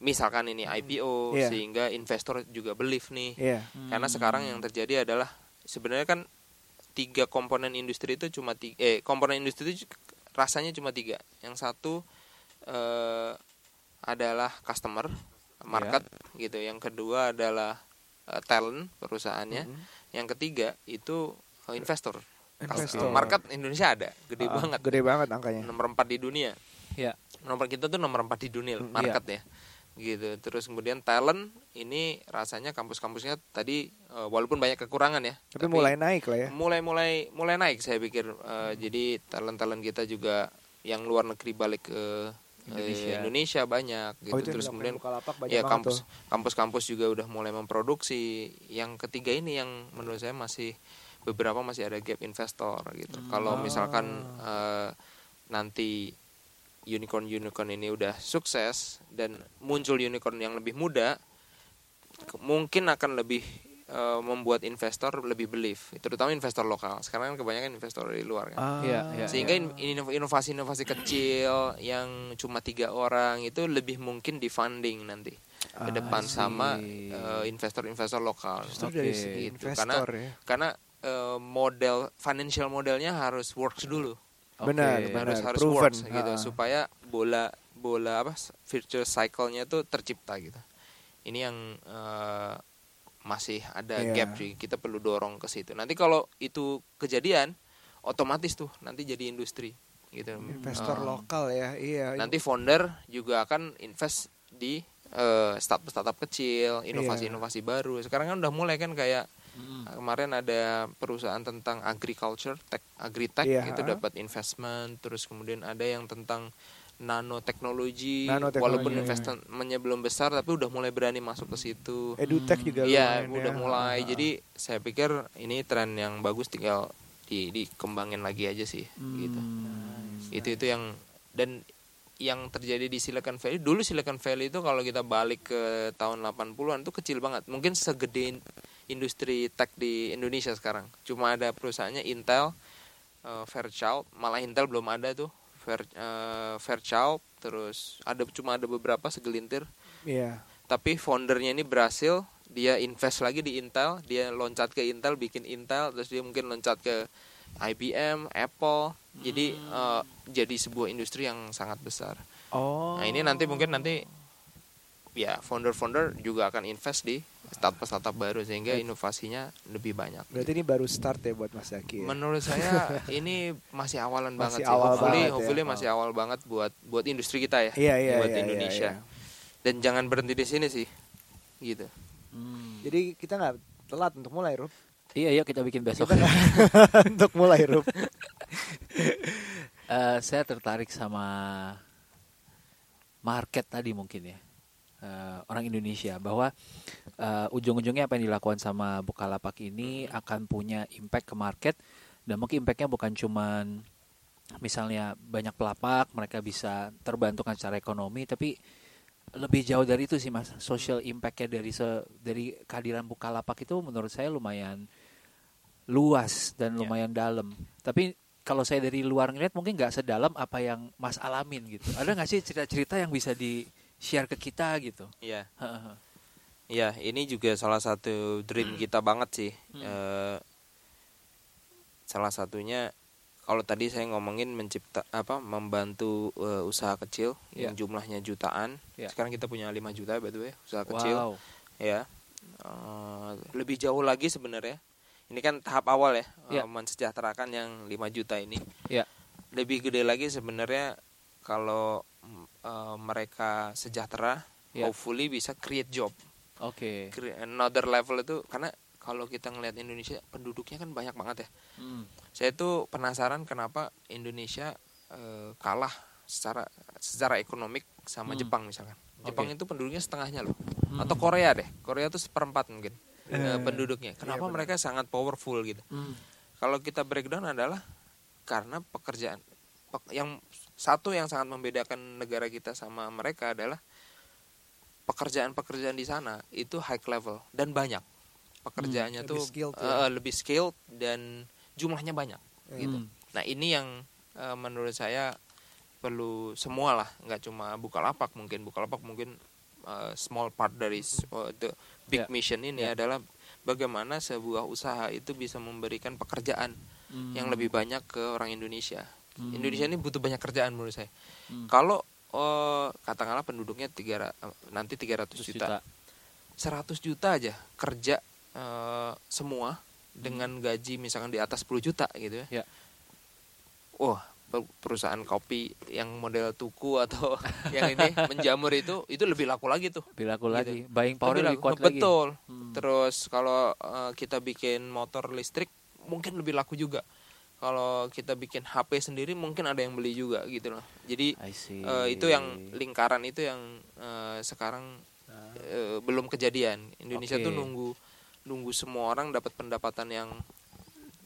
misalkan ini IPO Iya. sehingga investor juga believe nih. Iya Karena sekarang yang terjadi adalah sebenarnya kan tiga komponen industri itu cuma tiga, eh komponen industri itu rasanya cuma tiga. Yang satu eh, adalah customer market gitu. Yang kedua adalah eh, talent perusahaannya. Mhm. Yang ketiga itu eh, investor. Investor. Market Indonesia ada, gede Ah, banget. gede banget angkanya Nomor empat di dunia. Ya. Nomor kita tuh nomor empat di dunia Mm, market ya. gitu terus kemudian talent ini rasanya kampus-kampusnya tadi eh, walaupun banyak kekurangan ya Tapi mulai naik lah ya. mulai mulai mulai naik saya pikir Eh, jadi talent talent kita juga yang luar negeri balik ke eh, Indonesia. Indonesia banyak gitu Oh itu terus kemudian ya kampus kampus-kampus juga udah mulai memproduksi yang ketiga ini yang menurut saya masih beberapa masih ada gap investor gitu. Kalau misalkan eh, nanti unicorn unicorn ini udah sukses dan muncul unicorn yang lebih muda mungkin akan lebih eh, membuat investor lebih believe terutama investor lokal. Sekarang kan kebanyakan investor dari luar kan. Ah, Iya, iya. sehingga in- in- inovasi-inovasi kecil yang cuma tiga orang itu lebih mungkin di funding nanti ke Ah, depan sama eh, investor-investor lokal. Justru Oke. dari si Gitu, investor ya. karena eh, model financial modelnya harus works dulu. Benar, harus benar. harus proven. works gitu supaya bola bola apa virtual cycle-nya tuh tercipta gitu ini yang eh, masih ada Iya. gap sih kita perlu dorong ke situ nanti kalau itu kejadian otomatis tuh nanti jadi industri gitu Investor Eh, lokal ya, iya. nanti founder juga akan invest di eh, startup startup kecil Iya. inovasi-inovasi baru sekarang kan udah mulai kan kayak Mm. kemarin ada perusahaan tentang agriculture tech agritech Iya. itu dapat investment terus kemudian ada yang tentang nanoteknologi Nanoteknologi, walaupun iya. investmentnya belum besar tapi udah mulai berani masuk ke situ Edutech juga Iya, lumayan udah ya. mulai. Ah. Jadi saya pikir ini tren yang bagus tinggal di dikembangin lagi aja sih gitu. Hmm. Itu itu yang dan yang terjadi di Silicon Valley dulu Silicon Valley itu kalau kita balik ke tahun 80-an itu kecil banget. Mungkin segede industri tech di Indonesia sekarang. Cuma ada perusahaannya Intel, eh, Fairchild, malah Intel belum ada tuh. Fair, eh, Fairchild, terus ada cuma ada beberapa segelintir Iya. tapi foundernya ini berhasil dia invest lagi di Intel dia loncat ke Intel bikin Intel terus dia mungkin loncat ke IBM Apple jadi eh, jadi sebuah industri yang sangat besar Oh. nah ini nanti mungkin nanti ya founder-founder juga akan invest di startup-startup baru sehingga inovasinya lebih banyak Berarti ini baru start ya buat Mas Zaki. Ya? Menurut saya ini masih awalan Masih banget sih. awal hopefully, banget ya. hopefully masih awal banget buat buat industri kita ya, Iya, iya, buat iya, iya, Indonesia. iya. Dan jangan berhenti di sini sih, gitu. Hmm. Jadi kita nggak telat untuk mulai, Rup. Iya, iya kita bikin besok. Kita untuk mulai, Rup. Eh, saya tertarik sama market tadi mungkin ya Eh, orang Indonesia bahwa eh, ujung-ujungnya apa yang dilakukan sama Bukalapak ini akan punya impact ke market dan mungkin impactnya bukan cuman misalnya banyak pelapak mereka bisa terbantu secara ekonomi tapi lebih jauh dari itu sih mas social impactnya dari se- dari kehadiran Bukalapak itu menurut saya lumayan luas dan Ya. lumayan dalam tapi kalau saya dari luar ngeliat mungkin nggak sedalam apa yang Mas alamin gitu. Ada nggak sih cerita-cerita yang bisa di share ke kita gitu? Iya. Heeh. Iya, ini juga salah satu dream kita banget sih. Hmm. Eh, salah satunya kalau tadi saya ngomongin mencipta apa membantu eh, usaha kecil yang Iya. jumlahnya jutaan. Iya. Sekarang kita punya 5 juta by the way, usaha kecil. Wow. ya Eh, lebih jauh lagi sebenarnya ini kan tahap awal ya Ya. eh, mensejahterakan yang 5 juta ini Ya. lebih gede lagi sebenarnya kalau eh, mereka sejahtera Ya. hopefully bisa create job Oke. Cre- another level itu karena kalau kita ngelihat Indonesia penduduknya kan banyak banget ya Hmm. saya tuh penasaran kenapa Indonesia eh, kalah secara secara ekonomik sama Hmm. Jepang misalkan Jepang Oke. itu penduduknya setengahnya loh Hmm. atau Korea deh Korea tuh seperempat mungkin eh, Eh, penduduknya kenapa iya benar. mereka sangat powerful gitu Hmm. kalau kita breakdown adalah karena pekerjaan Pe- yang satu yang sangat membedakan negara kita sama mereka adalah pekerjaan-pekerjaan di sana itu high level dan banyak pekerjaannya Hmm, lebih tuh skilled eh, ya. lebih skilled dan jumlahnya banyak gitu Hmm. nah ini yang eh, menurut saya perlu semua lah nggak cuma bukalapak mungkin bukalapak mungkin eh, small part dari eh, the big Ya. mission ini Ya. adalah bagaimana sebuah usaha itu bisa memberikan pekerjaan Hmm. yang lebih banyak ke orang Indonesia. Hmm. Indonesia ini butuh banyak kerjaan menurut saya. Hmm. Kalau eh, katakanlah penduduknya tiga eh, nanti 300 100 juta, 100 juta aja kerja eh, semua dengan gaji misalkan di atas 10 juta gitu ya. Ya. Wah, pe- perusahaan kopi yang model tuku atau yang ini menjamur itu itu lebih laku lagi tuh Lebih laku Gitu. lagi. Buying power Lebih lebih kuat lagi. betul Hmm. terus kalau eh, kita bikin motor listrik mungkin lebih laku juga kalau kita bikin HP sendiri mungkin ada yang beli juga gitu loh. Jadi eh, itu yang lingkaran itu yang eh, sekarang eh, belum kejadian. Indonesia Oke. tuh nunggu nunggu semua orang dapat pendapatan yang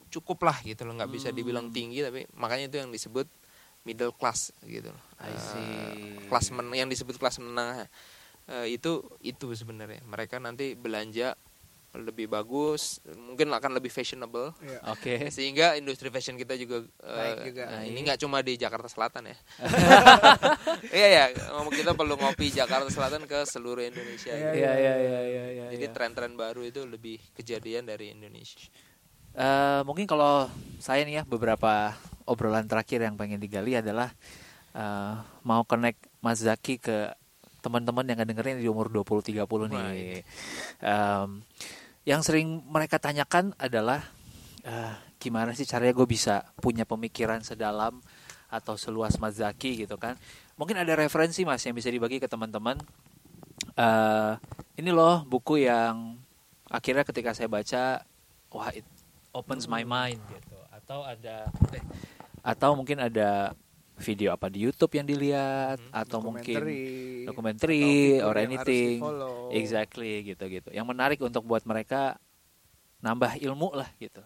cukup lah gitu loh. Nggak bisa dibilang Hmm. tinggi tapi makanya itu yang disebut middle class gitu loh. I see. kelas men yang disebut kelas menengah. Eh, itu itu sebenarnya. Mereka nanti belanja lebih bagus mungkin akan lebih fashionable Iya. Oke. sehingga industri fashion kita juga Naik juga. nah, ini nggak cuma di Jakarta Selatan ya iya ya kita perlu ngopi Jakarta Selatan ke seluruh Indonesia Iya, gitu. Iya iya iya iya iya. jadi iya. tren-tren baru itu lebih kejadian dari Indonesia Eh, mungkin kalau saya nih ya beberapa obrolan terakhir yang pengen digali adalah eh, mau connect Mas Zaki ke teman-teman yang dengerin di umur 20 30 Wah, nih. Em, yang sering mereka tanyakan adalah eh, gimana sih caranya gue bisa punya pemikiran sedalam atau seluas Mas Zaki gitu kan. Mungkin ada referensi Mas yang bisa dibagi ke teman-teman. Eh, ini loh buku yang akhirnya ketika saya baca wah it opens my mind gitu atau ada eh, atau mungkin ada video apa di YouTube yang dilihat Hmm, atau mungkin Dokumenter or anything. exactly gitu gitu yang menarik untuk buat mereka nambah ilmu lah gitu.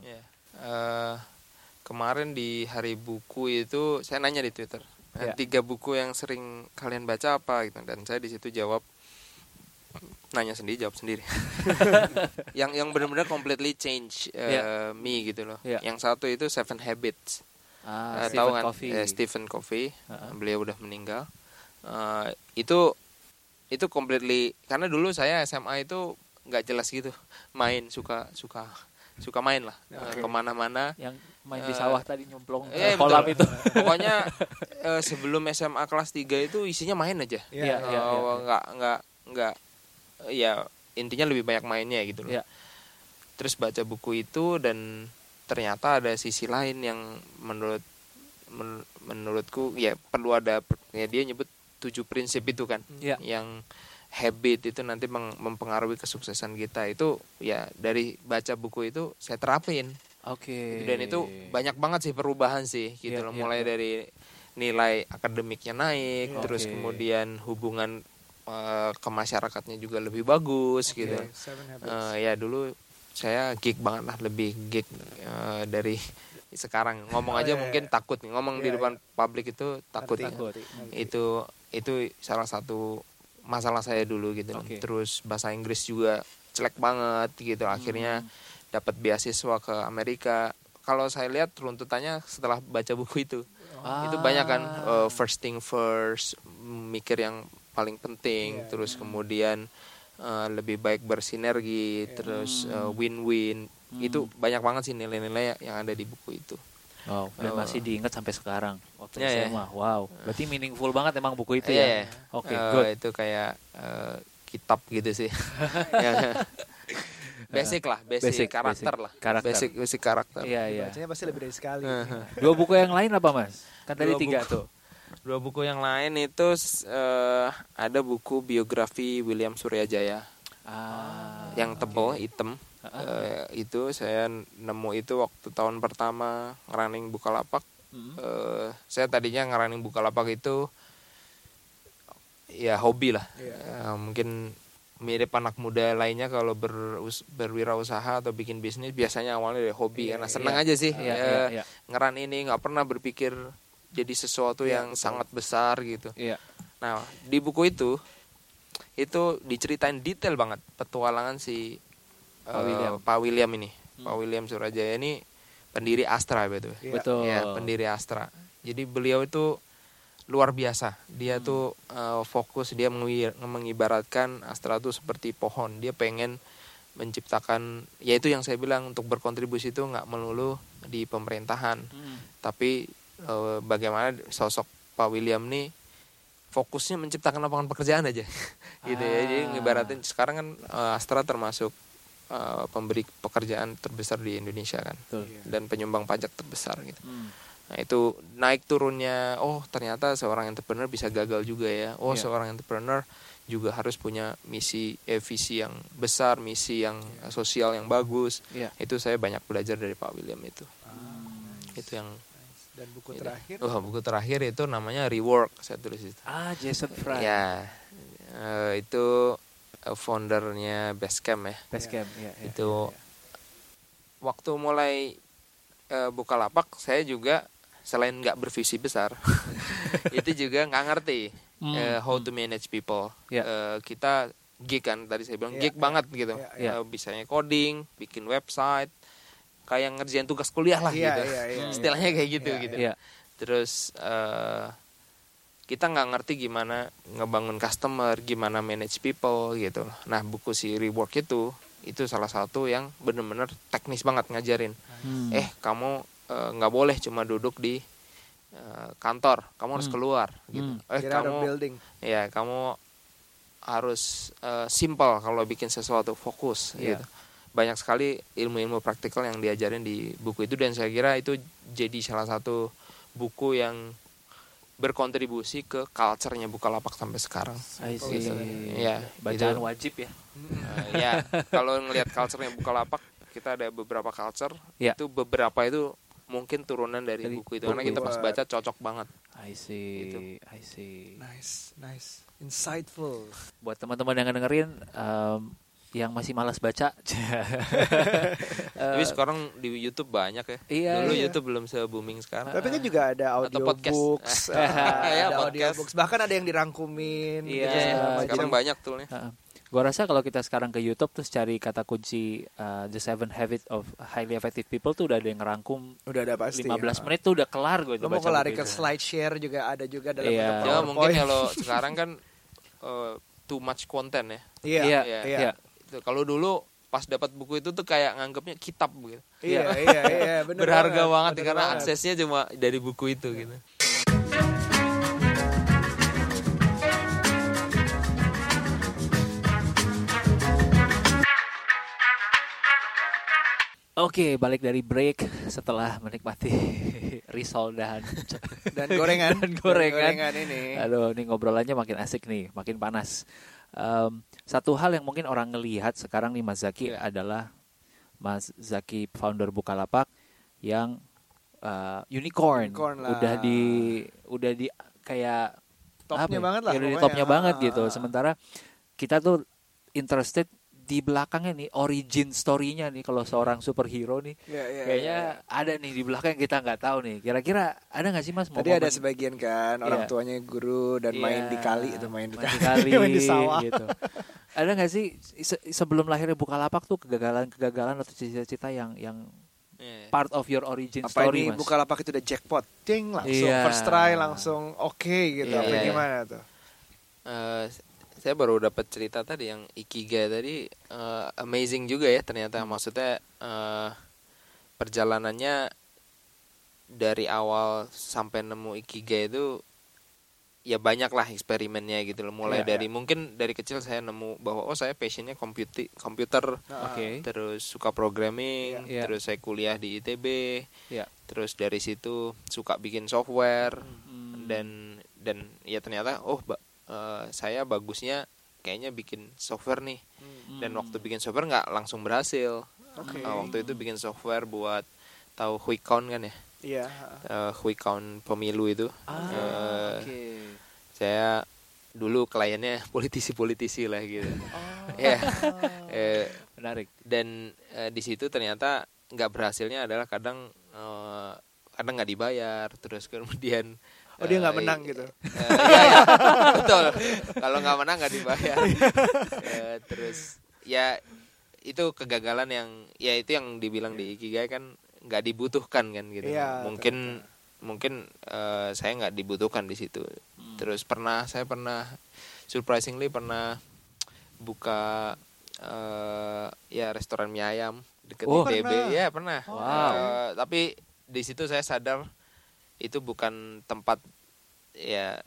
Ya. Eh, kemarin di hari buku itu saya nanya di Twitter "Eh, Ya. tiga buku yang sering kalian baca apa? Gitu. Dan saya di situ jawab nanya sendiri jawab sendiri. Yang yang benar-benar completely change eh, Ya. me gitu loh. Ya. yang satu itu Seven Habits ah, Eh, Stephen tahu kan Covey. Eh, Stephen Covey Ha-ha. beliau udah meninggal Eh, itu itu completely karena dulu saya SMA itu nggak jelas gitu main suka suka suka main lah Eh, Oke. ke mana-mana yang main di Eh, sawah tadi nyemplung ke kolam betul. itu pokoknya eh, sebelum SMA kelas 3 itu isinya main aja Iya, iya, Oh, iya. nggak nggak nggak eh, ya intinya lebih banyak mainnya gitu loh Iya. terus baca buku itu dan ternyata ada sisi lain yang menurut men- menurutku ya perlu ada ya dia nyebut tujuh prinsip itu kan Iya. yang habit itu nanti mempengaruhi kesuksesan kita. Itu ya dari baca buku itu saya terapin. Oke. Dan itu banyak banget sih perubahan sih gitu Iya, loh. iya, mulai iya. dari nilai akademiknya naik terus kemudian hubungan eh, ke masyarakatnya juga lebih bagus gitu. Eh, ya dulu saya geek banget lah lebih geek eh, dari sekarang ngomong Oh, aja iya, mungkin iya. takut nih ngomong di Iya, depan publik itu takut ya. Itu itu salah satu masalah saya dulu gitu. Oke. terus bahasa Inggris juga jelek banget gitu akhirnya Hmm. dapat beasiswa ke Amerika kalau saya lihat runtutannya setelah baca buku itu Ah. itu banyak kan uh, first thing first mikir yang paling penting Iya, terus kemudian uh, lebih baik bersinergi terus uh, win-win Hmm. itu banyak banget sih nilai-nilai yang ada di buku itu Wow, dan Oh. masih diingat sampai sekarang waktu iya. SMA. Wow, berarti meaningful banget emang buku itu Iya, ya. iya. Oke, Uh, good. itu kayak uh, kitab gitu sih Ya. basic lah basic, Basic, karakter basic. lah Karakter. basic basic karakter Iya, iya. Bacanya pasti lebih dari sekali. Dua buku yang lain apa, Mas? Kan tadi Dua tiga buku. tuh. Dua buku yang lain itu eh, ada buku biografi William Suryajaya Ah, yang tebel oke. hitam Ah, Eh, itu saya nemu itu waktu tahun pertama ngerunning Bukalapak mm. Eh, saya tadinya ngerunning Bukalapak itu ya hobi lah Iya. Eh, mungkin mirip anak muda lainnya kalau berus- berwirausaha atau bikin bisnis biasanya awalnya dari hobi Iya, karena senang iya. aja sih Iya, Eh, iya, iya. ngeran ini nggak pernah berpikir jadi sesuatu Iya, yang sangat besar gitu Iya. Nah, di buku itu itu diceritain detail banget petualangan si Pak eh, William. Pak William ini. Hmm. Pak William Surajaya ini pendiri Astra betul. Iya. Betul. Ya, pendiri Astra. Jadi beliau itu luar biasa. Dia Hmm. tuh eh, fokus dia mengi- mengibaratkan Astra tuh seperti pohon. Dia pengen menciptakan yaitu yang saya bilang untuk berkontribusi itu nggak melulu di pemerintahan Mm. tapi eh, bagaimana sosok Pak William nih fokusnya menciptakan lapangan pekerjaan aja gitu ya jadi Ah. ngibaratin sekarang kan eh, Astra termasuk eh, pemberi pekerjaan terbesar di Indonesia kan Betul. Iya. dan penyumbang pajak terbesar gitu Mm. Nah, itu naik turunnya oh ternyata seorang entrepreneur bisa gagal juga ya. Oh, Iya. seorang entrepreneur juga harus punya misi eh, visi yang besar, misi yang eh, sosial yang bagus. Iya. Itu saya banyak belajar dari Pak William itu. Itu yang Dan buku Iya. terakhir Oh, buku terakhir itu namanya Rework saya tulis itu. Ah, Jason Fry. Ya, eh, itu eh, foundernya Basecamp ya. Basecamp, ya, ya. itu waktu mulai eh, buka lapak saya juga selain nggak bervisi besar, itu juga nggak ngerti Hmm. eh, how to manage people. Ya. Eh, kita gig kan tadi saya bilang Ya, gig ya. banget gitu. Ya, ya. Eh, bisanya coding, bikin website, kayak ngerjain tugas kuliah lah Iya, gitu. iya, iya, iya. Istilahnya kayak gitu Iya, gitu. Iya. Terus eh, kita nggak ngerti gimana ngebangun customer, gimana manage people gitu. Nah buku si Rework itu itu salah satu yang bener-bener teknis banget ngajarin. Hmm. Eh kamu eh, nggak boleh cuma duduk di eh, kantor, kamu harus Hmm. keluar gitu. Hmm. Eh Get kamu building. ya kamu harus eh, simple kalau bikin sesuatu fokus Iya. gitu. Banyak sekali ilmu-ilmu praktikal yang diajarin di buku itu dan saya kira itu jadi salah satu buku yang berkontribusi ke culture-nya Bukalapak sampai sekarang. I see. Gitu. Iya, Bacaan itu. wajib ya. Eh, ya, kalau ngelihat culture-nya Bukalapak, kita ada beberapa culture, Iya. itu beberapa itu mungkin turunan dari, Dari buku itu karena buku kita pas baca cocok banget. I see. Gitu. I see. Nice, nice. Insightful. Buat teman-teman yang dengerin em, yang masih malas baca. Tapi sekarang di YouTube banyak ya. Iya, Dulu iya. YouTube belum se booming sekarang. Tapi kan juga ada Atau podcast. audiobooks, Ya, ada podcast. audiobooks. Bahkan ada yang dirangkumin. Iya, gitu, macam. sekarang banyak toolnya. Heeh. Gua rasa kalau kita sekarang ke YouTube terus cari kata kunci uh, The Seven Habits of Highly Effective People tuh udah ada yang ngerangkum Udah ada pasti. 15 menit tuh udah kelar gue Lo mau lari ke slide share juga ada juga dalam Iya. bentuk Ya mungkin kalau sekarang kan eh, too much content ya. Iya, Iya, iya, iya. iya. Itu Kalau dulu pas dapat buku itu tuh kayak nganggapnya kitab gitu. Iya, iya, iya, bener Berharga banget, bener karena banget. aksesnya cuma dari buku itu gitu. Oke, balik dari break setelah menikmati risol dan dan gorengan, Dan gorengan. ini. Aduh, ini ngobrolannya makin asik nih, makin panas. Em, satu hal yang mungkin orang ngelihat sekarang nih Mas Zaki adalah Mas Zaki founder Bukalapak yang eh, unicorn. Unicorn lah. Udah di udah di kayak Topnya apa ya? banget lah Ya, udah di topnya banget Ah, gitu. ah, ah. Sementara kita tuh interested di belakangnya nih origin story-nya nih kalau seorang superhero nih Iya, iya, kayaknya iya. ada nih di belakang yang kita nggak tahu nih. Kira-kira ada nggak sih Mas Tadi ada sebagian kan orang Iya. tuanya guru dan main Iya, di kali itu main di main kali, di kali, main di sawah. gitu. Ada nggak sih se- sebelum lahirnya Bukalapak tuh kegagalan-kegagalan atau cita-cita yang yang Iya. part of your origin Apa story ini Mas? Bukalapak itu udah jackpot, ting langsung Iya. first try langsung oke gitu. Iya, apa iya. gimana tuh? Eh, saya baru dapat cerita tadi yang ikigai tadi eh, amazing juga ya ternyata maksudnya eh, perjalanannya dari awal sampai nemu ikigai itu ya banyak lah eksperimennya gitu loh mulai Iya, dari mungkin dari kecil saya nemu bahwa oh saya passionnya komputer komputer Oke. terus suka programming Iya. terus saya kuliah di ITB Iya. terus dari situ suka bikin software Hmm. dan dan ya ternyata oh eh, saya bagusnya kayaknya bikin software nih dan Hmm. waktu bikin software nggak langsung berhasil Oke. Eh, waktu itu bikin software buat tahu quick count kan ya Iya. Eh, quick count pemilu itu Ah, Eh, oke. saya dulu kliennya politisi-politisi lah gitu Oh. ya Eh, Menarik. dan eh, di situ ternyata nggak berhasilnya adalah kadang eh, kadang nggak dibayar terus kemudian Oh, dia nggak eh, menang gitu? eh, iya, iya, betul. Kalau nggak menang nggak dibayar. Eh, terus ya itu kegagalan yang ya itu yang dibilang di ikigai kan nggak dibutuhkan kan gitu. Iya, mungkin mungkin eh, saya nggak dibutuhkan di situ. Terus pernah saya pernah surprisingly pernah buka eh, ya restoran mie ayam deket Oh, ITB pernah. ya pernah. Wow. Eh, tapi di situ saya sadar itu bukan tempat ya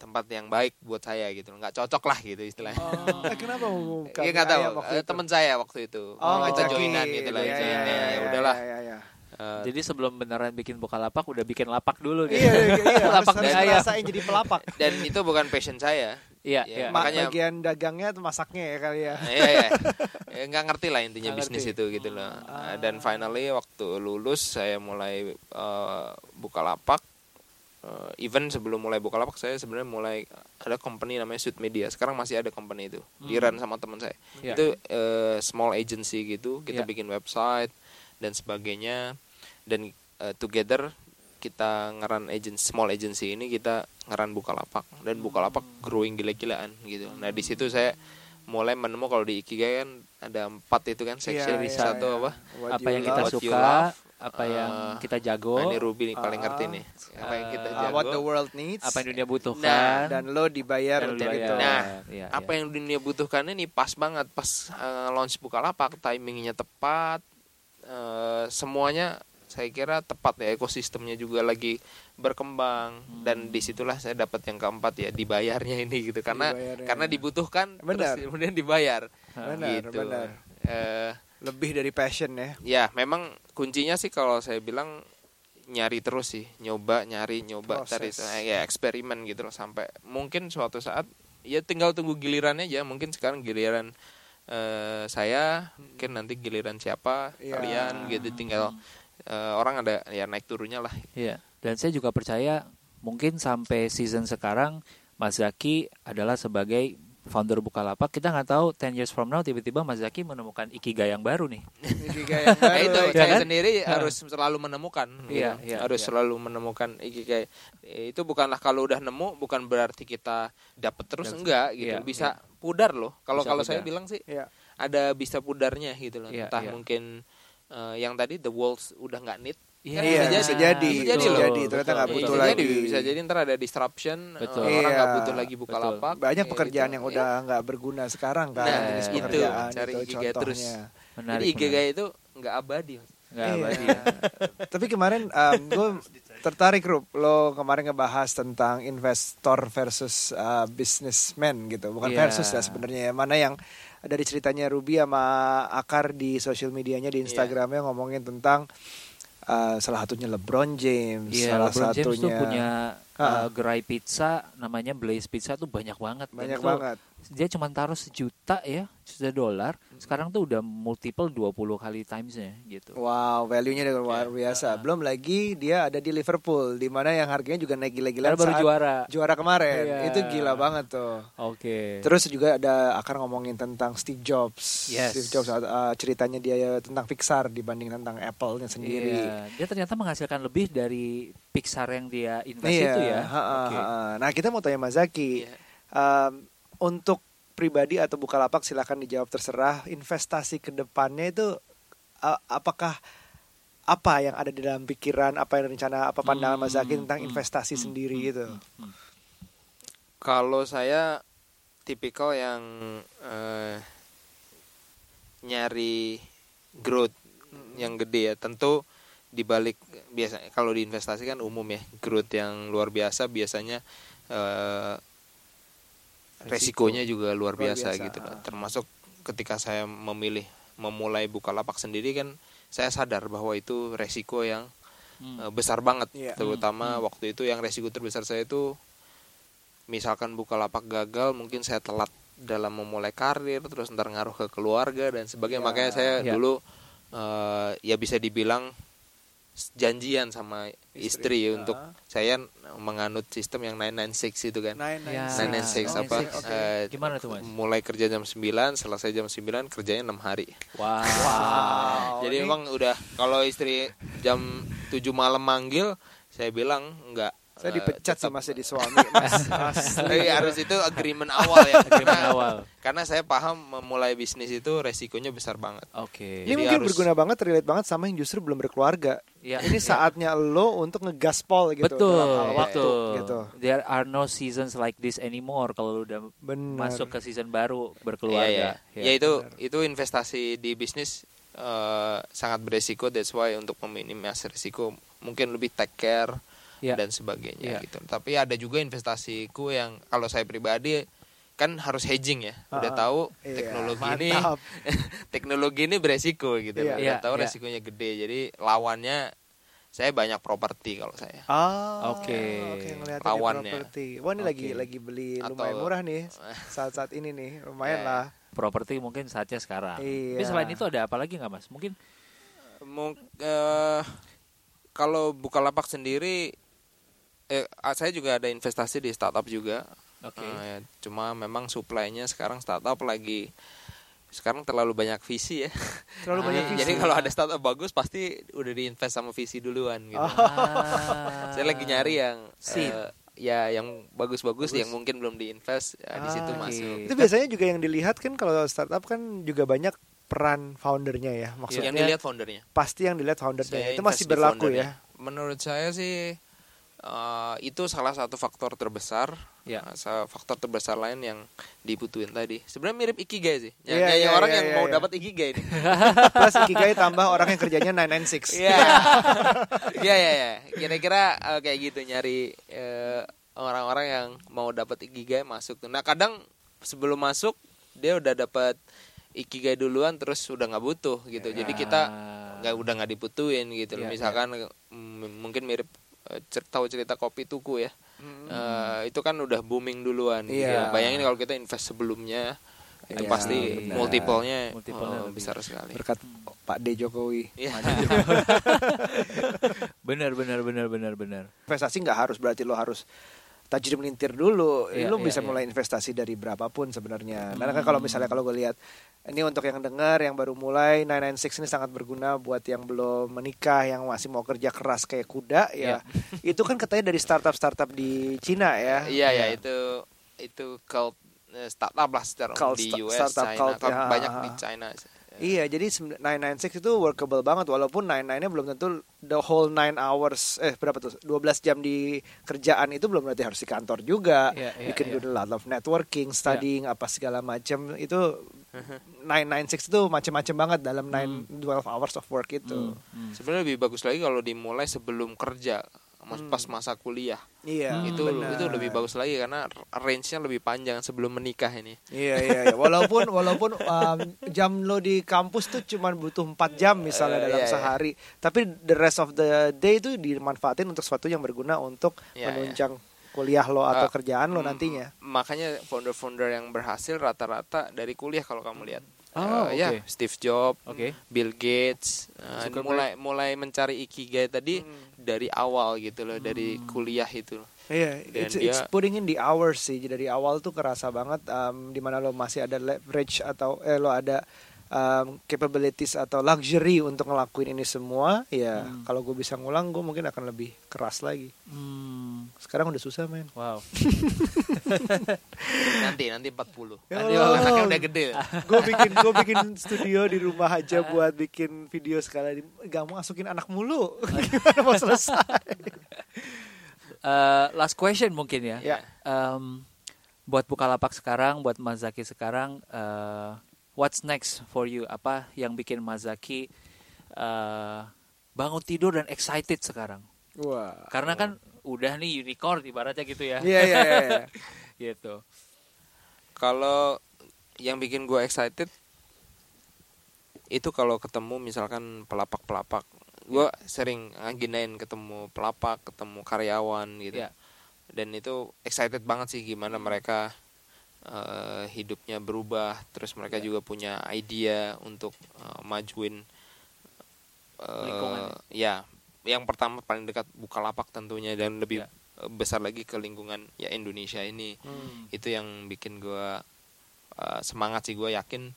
tempat yang baik buat saya gitu. Nggak cocok lah gitu istilahnya. Eh, kenapa mau buka? Iya mie nggak tahu. Eh, teman saya waktu itu. Oh, kita ngajakin joinan gitu lah gitu, ya, ya, ya, ya ya, udahlah. ya, ya, ya. Eh, Jadi sebelum beneran bikin Bukalapak udah bikin lapak dulu gitu. Iya, iya, iya. Lapak harus jadi pelapak. dan itu bukan passion saya. Iya, Ya. Ma- makanya- bagian dagangnya atau masaknya ya kali ya. Iya, iya. Ya, nggak ngerti lah intinya Nggak bisnis ngerti. itu gitu loh. Ah. Dan finally waktu lulus saya mulai eh, buka lapak. Eh, even sebelum mulai buka lapak saya sebenarnya mulai ada company namanya Sud Media. Sekarang masih ada company itu. Di run sama teman saya. Iya. Itu eh, small agency gitu. Kita Iya. bikin website dan sebagainya. Dan eh, together kita ngeran agency small agency ini kita ngeran buka lapak dan buka lapak growing gila-gilaan gitu. Nah di situ saya mulai menemu kalau di ikigai kan ada empat itu kan section Iya, iya, satu iya. apa What apa yang kita love, suka, love, apa uh, yang kita jago, Nah, ini Ruby nih paling Ah. ngerti nih apa yang kita Uh, what the jago world needs. apa yang dunia Nah, butuhkan, dan lo dibayar dan untuk dibayar. itu. Nah, Iya, apa iya. yang dunia butuhkan ini pas banget pas uh, launch Bukalapak timingnya tepat uh, semuanya saya kira tepat ya ekosistemnya juga lagi berkembang Hmm. dan di situlah saya dapat yang keempat ya dibayarnya ini gitu karena Dibayarnya. karena dibutuhkan Benar. terus kemudian dibayar Benar, gitu benar. Eh, Lebih dari passion ya. ya memang kuncinya sih kalau saya bilang nyari terus sih nyoba nyari nyoba cari Proses. ya eksperimen gitu loh sampai mungkin suatu saat ya tinggal tunggu gilirannya aja mungkin sekarang giliran eh, saya mungkin nanti giliran siapa Iya. kalian gitu tinggal eh, orang ada ya naik turunnya lah Iya. Dan saya juga percaya mungkin sampai season sekarang Mas Zaki adalah sebagai founder Bukalapak. Kita nggak tahu 10 years from now tiba-tiba Mas Zaki menemukan ikigai yang baru nih. Ikigai yang Nah, baru. itu ya saya kan? sendiri harus selalu menemukan Iya, gitu. iya, harus iya. selalu menemukan ikigai itu bukanlah kalau udah nemu bukan berarti kita dapat terus Dapat. enggak gitu Iya, bisa pudar loh kalau kalau saya bilang sih Iya. ada bisa pudarnya gitu loh Iya, entah iya. mungkin eh, yang tadi the walls udah nggak need Iya, Iya, bisa jadi, Bisa jadi bisa jadi. Ternyata nggak Ya, butuh bisa lagi. jadi bisa jadi ntar ada disruption eh, Betul. orang nggak Iya, butuh lagi buka betul. lapak Banyak ya, pekerjaan gitu. yang Iya. udah nggak berguna sekarang kan. Nah, jenis itu, pekerjaan cari itu ikigai terus. Menarik. jadi menarik. itu nggak abadi. Nggak Iya. abadi. Tapi kemarin gue tertarik Rup, lo kemarin ngebahas tentang investor versus uh, businessman gitu, bukan Iya. versus ya sebenarnya ya. Mana yang dari ceritanya Ruby sama Akar di sosial medianya di Instagramnya ngomongin tentang uh, salah satunya LeBron James, Iya, salah LeBron James tuh satunya punya. Uh, gerai pizza namanya Blaze Pizza tuh banyak banget. Banyak banget. Dia cuma taruh sejuta ya, sejuta dolar. Hmm. Sekarang tuh udah multiple 20 kali timesnya gitu. Wow, value-nya luar biasa. Belum lagi dia ada di Liverpool, di mana yang harganya juga naik gila-gilaan Karena baru juara. juara kemarin. Iya. Itu gila banget tuh. Oke. Terus juga ada akan ngomongin tentang Steve Jobs. Yes. Steve Jobs uh, ceritanya dia tentang Pixar dibanding tentang Apple-nya sendiri. Iya, dia ternyata menghasilkan lebih dari Pixar yang dia invest Iya, itu ya. ha-ha, Oke. ha-ha. Nah kita mau tanya Mas Zaki, Iya. um, untuk pribadi atau Bukalapak silakan dijawab terserah. Investasi ke depannya itu uh, apakah apa yang ada di dalam pikiran, apa yang rencana, apa pandangan Mas Zaki Hmm, tentang hmm, investasi hmm, sendiri hmm, itu? hmm, hmm. Kalau saya tipikal yang eh, nyari growth yang gede ya. Tentu dibalik biasa kalau diinvestasi kan umum ya growth yang luar biasa biasanya eh, resikonya juga luar Luar biasa, biasa, gitu loh. ah. Termasuk ketika saya memilih memulai buka lapak sendiri kan saya sadar bahwa itu resiko yang Hmm. eh, besar banget Iya. terutama Hmm. waktu itu yang resiko terbesar saya itu misalkan buka lapak gagal mungkin saya telat dalam memulai karir terus ntar ngaruh ke keluarga dan sebagainya Ya. makanya saya Ya. dulu eh, ya bisa dibilang janjian sama istri, Istri. untuk Ah. saya menganut sistem yang 996 itu kan Nine, Ya. apa oke. eh, Gimana tuh, Mas? mulai kerja jam 9 selesai jam 9 kerjanya 6 hari Wow. Wow. jadi ini- emang udah kalau istri jam 7 malam manggil saya bilang enggak Saya eh, dipecat tetap- masih di suami. Mas. Tapi harus itu agreement awal ya Agreement karena, awal. karena saya paham memulai bisnis itu resikonya besar banget Oke. Ini Jadi mungkin harus- berguna banget, relate banget sama yang justru belum berkeluarga. Ya. Ini saatnya lo untuk ngegaspol gitu. betul, dalam waktu, betul. gitu. There are no seasons like this anymore kalau lu udah Benar. masuk ke season baru Iya, berkeluarga. iya. ya itu itu investasi di bisnis eh, sangat beresiko that's why untuk meminimasi risiko mungkin lebih take care Ya. dan sebagainya Ya. gitu tapi ada juga investasiku yang kalau saya pribadi kan harus hedging ya udah Ah, tahu iya, teknologi ini teknologi ini beresiko gitu Iya. udah Iya, tahu iya. resikonya gede jadi lawannya saya banyak properti kalau saya Ah, Oke. oke ngeliatin di Lawannya. properti. Wah ini lagi Oke. lagi beli Atau- lumayan murah nih saat-saat ini nih, lumayan Ya. lah. Properti mungkin saatnya sekarang. Tapi Iya. selain itu ada apa lagi nggak mas? Mungkin Mung- eh, kalau Bukalapak sendiri eh saya juga ada investasi di startup juga Oke. Eh, ya, cuma memang supply-nya sekarang startup lagi sekarang terlalu banyak visi ya Terlalu banyak Jadi- visi. jadi kalau ada startup bagus pasti udah diinvest sama visi duluan gitu Ah. saya lagi nyari yang Seed. eh, ya yang bagus-bagus yang mungkin belum diinvest ya, di situ Ah, oke. masuk Itu biasanya juga yang dilihat kan kalau startup kan juga banyak peran foundernya ya. Maksudnya yang dilihat foundernya pasti yang dilihat foundernya. Saya Itu masih berlaku foundernya. ya. menurut saya sih eh, itu salah satu faktor terbesar Ya. Sa- faktor terbesar lain yang dibutuhin tadi sebenarnya mirip ikigai sih ya, Iya, ya, iya, orang iya, yang iya, mau iya. dapat ikigai nih Plus Ikigai tambah orang yang kerjanya 996. Iya. Iya iya iya. Kira-kira eh, kayak gitu nyari eh, orang-orang yang mau dapat ikigai masuk. tuh. Nah, kadang sebelum masuk dia udah dapat ikigai duluan terus udah nggak butuh gitu. Jadi kita Ah. nggak udah nggak dibutuhin gitu loh. Iya, Misalkan mm, mungkin mirip cer- tahu cerita kopi tuku ya. Eh, itu kan udah booming duluan. Iya. ya. Bayangin kalau kita invest sebelumnya itu Iya, pasti benar. multiple-nya Multiple-nya eh, lebih. besar sekali. Berkat Pak D Jokowi. Iya. benar benar benar benar benar. Investasi nggak harus berarti lo harus tajam melintir dulu. Iya, lo iya, bisa iya. mulai investasi dari berapapun sebenarnya. Karena kan kalau misalnya kalau gue lihat ini untuk yang dengar yang baru mulai 996 ini sangat berguna buat yang belum menikah yang masih mau kerja keras kayak kuda ya. Itu kan katanya dari startup-startup di Cina ya. Iya ya itu itu cult eh, startup lah secara Cult, di US, startup China, Cult ya. banyak di China. Iya, jadi sem- 996 itu workable banget walaupun 99-nya belum tentu the whole 9 hours eh berapa tuh? 12 jam di kerjaan itu belum berarti harus di kantor juga. Iya, iya, you can iya. do a lot of networking, studying apa segala macam. Itu 996 itu macam-macam banget dalam 9 12 hours of work itu. Hmm. Sebenarnya lebih bagus lagi kalau dimulai sebelum kerja, pas masa kuliah. Iya, itu benar. itu lebih bagus lagi karena range-nya lebih panjang sebelum menikah ini. Iya iya iya. Walaupun walaupun um, jam lo di kampus tuh cuma butuh 4 jam misalnya Eh, dalam iya, iya. sehari, tapi the rest of the day itu dimanfaatin untuk sesuatu yang berguna untuk Iya, menunjang kuliah lo atau Ah, kerjaan lo nantinya. Makanya founder-founder yang berhasil rata-rata dari kuliah kalau kamu lihat. Oh, Eh, ya, oke. Steve Jobs, Oke. Bill Gates, eh, Zuckerberg. mulai mulai mencari ikigai tadi dari awal gitu loh, dari Hmm. kuliah itu. Iya, Dan it's, it's putting in the hours sih. Dari awal tuh kerasa banget um, di mana lo masih ada leverage atau eh lo ada um, capabilities atau luxury untuk ngelakuin ini semua. Ya, Hmm. kalau gue bisa ngulang, gue mungkin akan lebih keras lagi. Hmm. Sekarang udah susah, men. Wow. nanti nanti 40. Ya Nanti Allah. anaknya udah gede. gue bikin gue bikin studio di rumah aja buat bikin video sekali gak mau masukin anak mulu gimana mau selesai Eh, last question mungkin ya. Ya. Em, buat Bukalapak sekarang, buat Mas Zaki sekarang, eh, what's next for you? Apa yang bikin Mas Zaki eh, bangun tidur dan excited sekarang? wah Karena kan udah nih unicorn ibaratnya gitu ya. iya iya iya, iya. gitu. Kalau yang bikin gue excited itu kalau ketemu misalkan pelapak-pelapak. Gue sering agendain ketemu pelapak, ketemu karyawan gitu. Ya. Dan itu excited banget sih gimana mereka eh, hidupnya berubah, terus mereka Ya. juga punya idea untuk eh, majuin Lingkungan ya. Yang pertama paling dekat Bukalapak tentunya dan lebih eh, besar lagi ke lingkungan ya Indonesia ini Hmm. itu yang bikin gue semangat sih gue yakin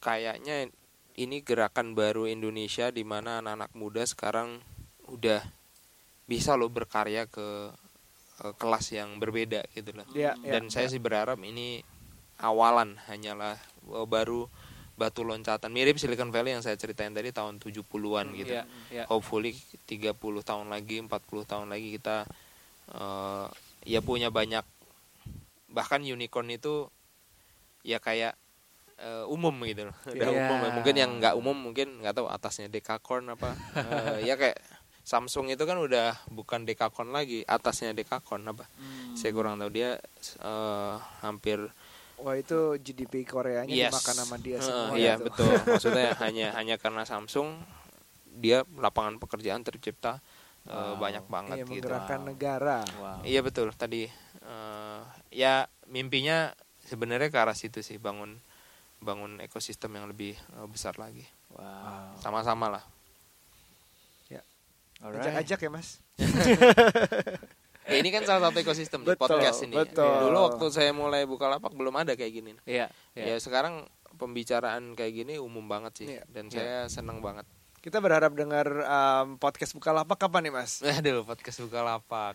kayaknya ini gerakan baru Indonesia di mana anak-anak muda sekarang udah bisa loh berkarya ke eh, kelas yang berbeda gitu loh Iya, iya, dan saya iya. sih berharap ini awalan hanyalah eh, baru batu loncatan mirip Silicon Valley yang saya ceritain tadi tahun 70-an gitu Ya, ya. hopefully 30 tahun lagi 40 tahun lagi kita eh, ya punya banyak bahkan unicorn itu ya kayak eh, umum gitu loh udah Iya. umum mungkin yang nggak umum mungkin nggak tahu atasnya dekakorn apa Eh, ya kayak Samsung itu kan udah bukan dekakorn lagi atasnya dekakorn apa Hmm. saya kurang tahu dia eh, hampir Wah itu GDP Koreanya Yes. dimakan sama dia semua. iya gitu. betul. Maksudnya hanya hanya karena Samsung dia lapangan pekerjaan tercipta eh, Wow. banyak banget Iya, gitu. menggerakkan negara. Wow. Iya betul tadi eh, ya mimpinya sebenarnya ke arah situ sih bangun bangun ekosistem yang lebih eh, besar lagi. Wow. Sama-sama lah. Alright. Ajak-ajak ya mas. Ya, ini kan salah satu ekosistem di Betul, podcast ini. betul. Dulu waktu saya mulai buka lapak belum ada kayak gini. Iya. iya. Ya sekarang pembicaraan kayak gini umum banget sih Iya. dan saya senang banget. Kita berharap dengar um, podcast Bukalapak kapan nih mas? Aduh podcast buka lapak.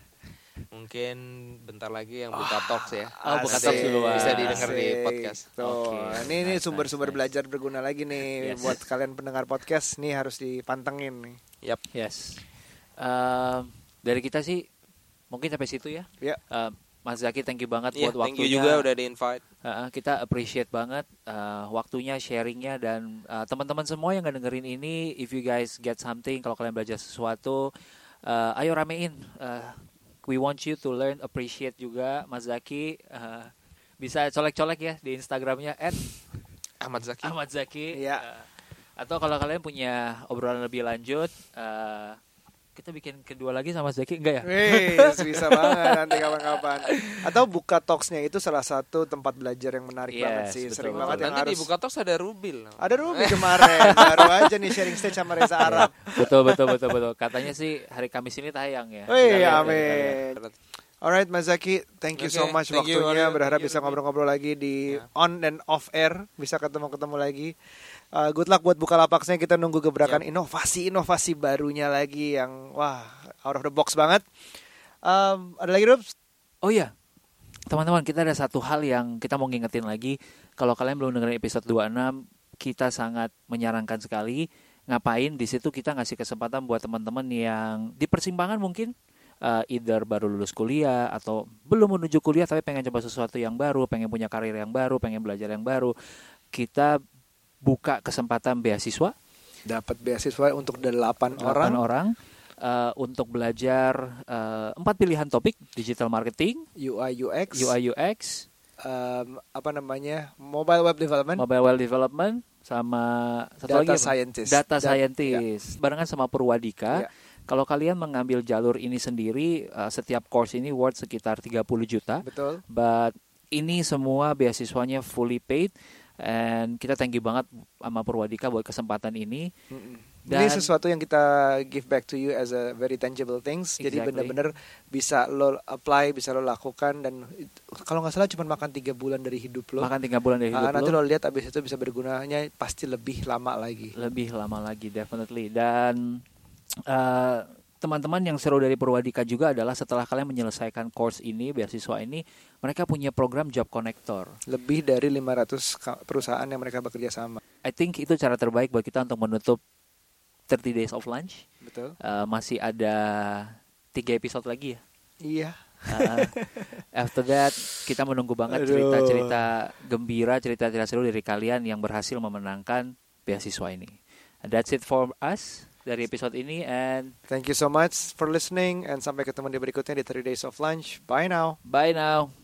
Mungkin bentar lagi yang buka talks ya. Oh, buka talks duluan. Bisa didengar di Asik. podcast. Tuh, Oke, ini nice, sumber-sumber nice, nice. belajar berguna lagi nih Yes. buat kalian pendengar podcast. Nih harus dipantengin nih. Yap. Yes. Ehm, dari kita sih mungkin sampai situ ya. Ya. Ehm, Mas Zaki thank you banget Iya, buat thank you waktunya. juga udah di invite. Uh, kita appreciate banget uh, waktunya, sharingnya dan uh, teman-teman semua yang dengerin ini, if you guys get something, kalau kalian belajar sesuatu, uh, ayo ramein. Uh, we want you to learn, appreciate juga Mas Zaki. Uh, bisa colek-colek ya di Instagramnya Ahmad Zaki. Ahmad Zaki. Iya. Uh, atau kalau kalian punya obrolan lebih lanjut, uh, kita bikin kedua lagi sama Zaki enggak ya? Wih, bisa banget nanti kapan-kapan. Atau buka talksnya itu salah satu tempat belajar yang menarik Yes, banget sih. betul. Sering Oh, banget yang Nanti harus. di buka talks ada Rubil. Ada Ruby kemarin, baru aja nih sharing stage sama Reza Arab. betul betul betul betul. Katanya sih hari Kamis ini tayang ya. Wih, amin. Alright Mas Zaki, thank you so Oke, much thank you, waktunya. Aryo. Berharap you, bisa ngobrol-ngobrol lagi di Ya. on and off air, bisa ketemu-ketemu lagi. Uh, good luck buat buka lapaknya. Kita nunggu gebrakan inovasi-inovasi barunya lagi yang wah out of the box banget. Um, ada lagi Rubs? Oh iya, teman-teman kita ada satu hal yang kita mau ngingetin lagi. Kalau kalian belum dengerin episode 26, kita sangat menyarankan sekali. Ngapain di situ kita ngasih kesempatan buat teman-teman yang di persimpangan mungkin uh, either baru lulus kuliah atau belum menuju kuliah tapi pengen coba sesuatu yang baru, pengen punya karir yang baru, pengen belajar yang baru. Kita buka kesempatan beasiswa Dapat beasiswa untuk 8 orang. delapan orang uh, untuk belajar uh, empat pilihan topik digital marketing, UI UX, UI UX, um, apa namanya? Mobile web development, mobile web development sama satu data lagi scientist. data Da- scientist barengan sama Purwadika. Ya. Kalau kalian mengambil jalur ini sendiri uh, setiap course ini worth sekitar 30 juta. Betul. But ini semua beasiswanya fully paid and kita thank you banget sama Purwadika buat kesempatan ini. Mm-mm. Dan- ini sesuatu yang kita give back to you as a very tangible things. Jadi Exactly. benar-benar bisa lo apply, bisa lo lakukan dan it- kalau nggak salah cuma makan tiga bulan dari hidup lo. Makan tiga bulan dari Ah, hidup nanti lo. lo lihat abis itu bisa bergunanya pasti lebih lama lagi. lebih lama lagi definitely dan uh, teman-teman yang seru dari Purwadika juga adalah setelah kalian menyelesaikan course ini beasiswa ini mereka punya program job connector Lebih dari 500 ka- perusahaan yang mereka bekerja sama. I think itu cara terbaik buat kita untuk menutup 30 days of lunch Betul? Uh, masih ada tiga episode lagi ya Iya. Uh, after that kita menunggu banget cerita-cerita gembira cerita-cerita seru dari kalian yang berhasil memenangkan beasiswa ini And that's it for us dari episode ini and Thank you so much for listening and sampai ketemu di berikutnya di 30 Days of Lunch. Bye now. bye now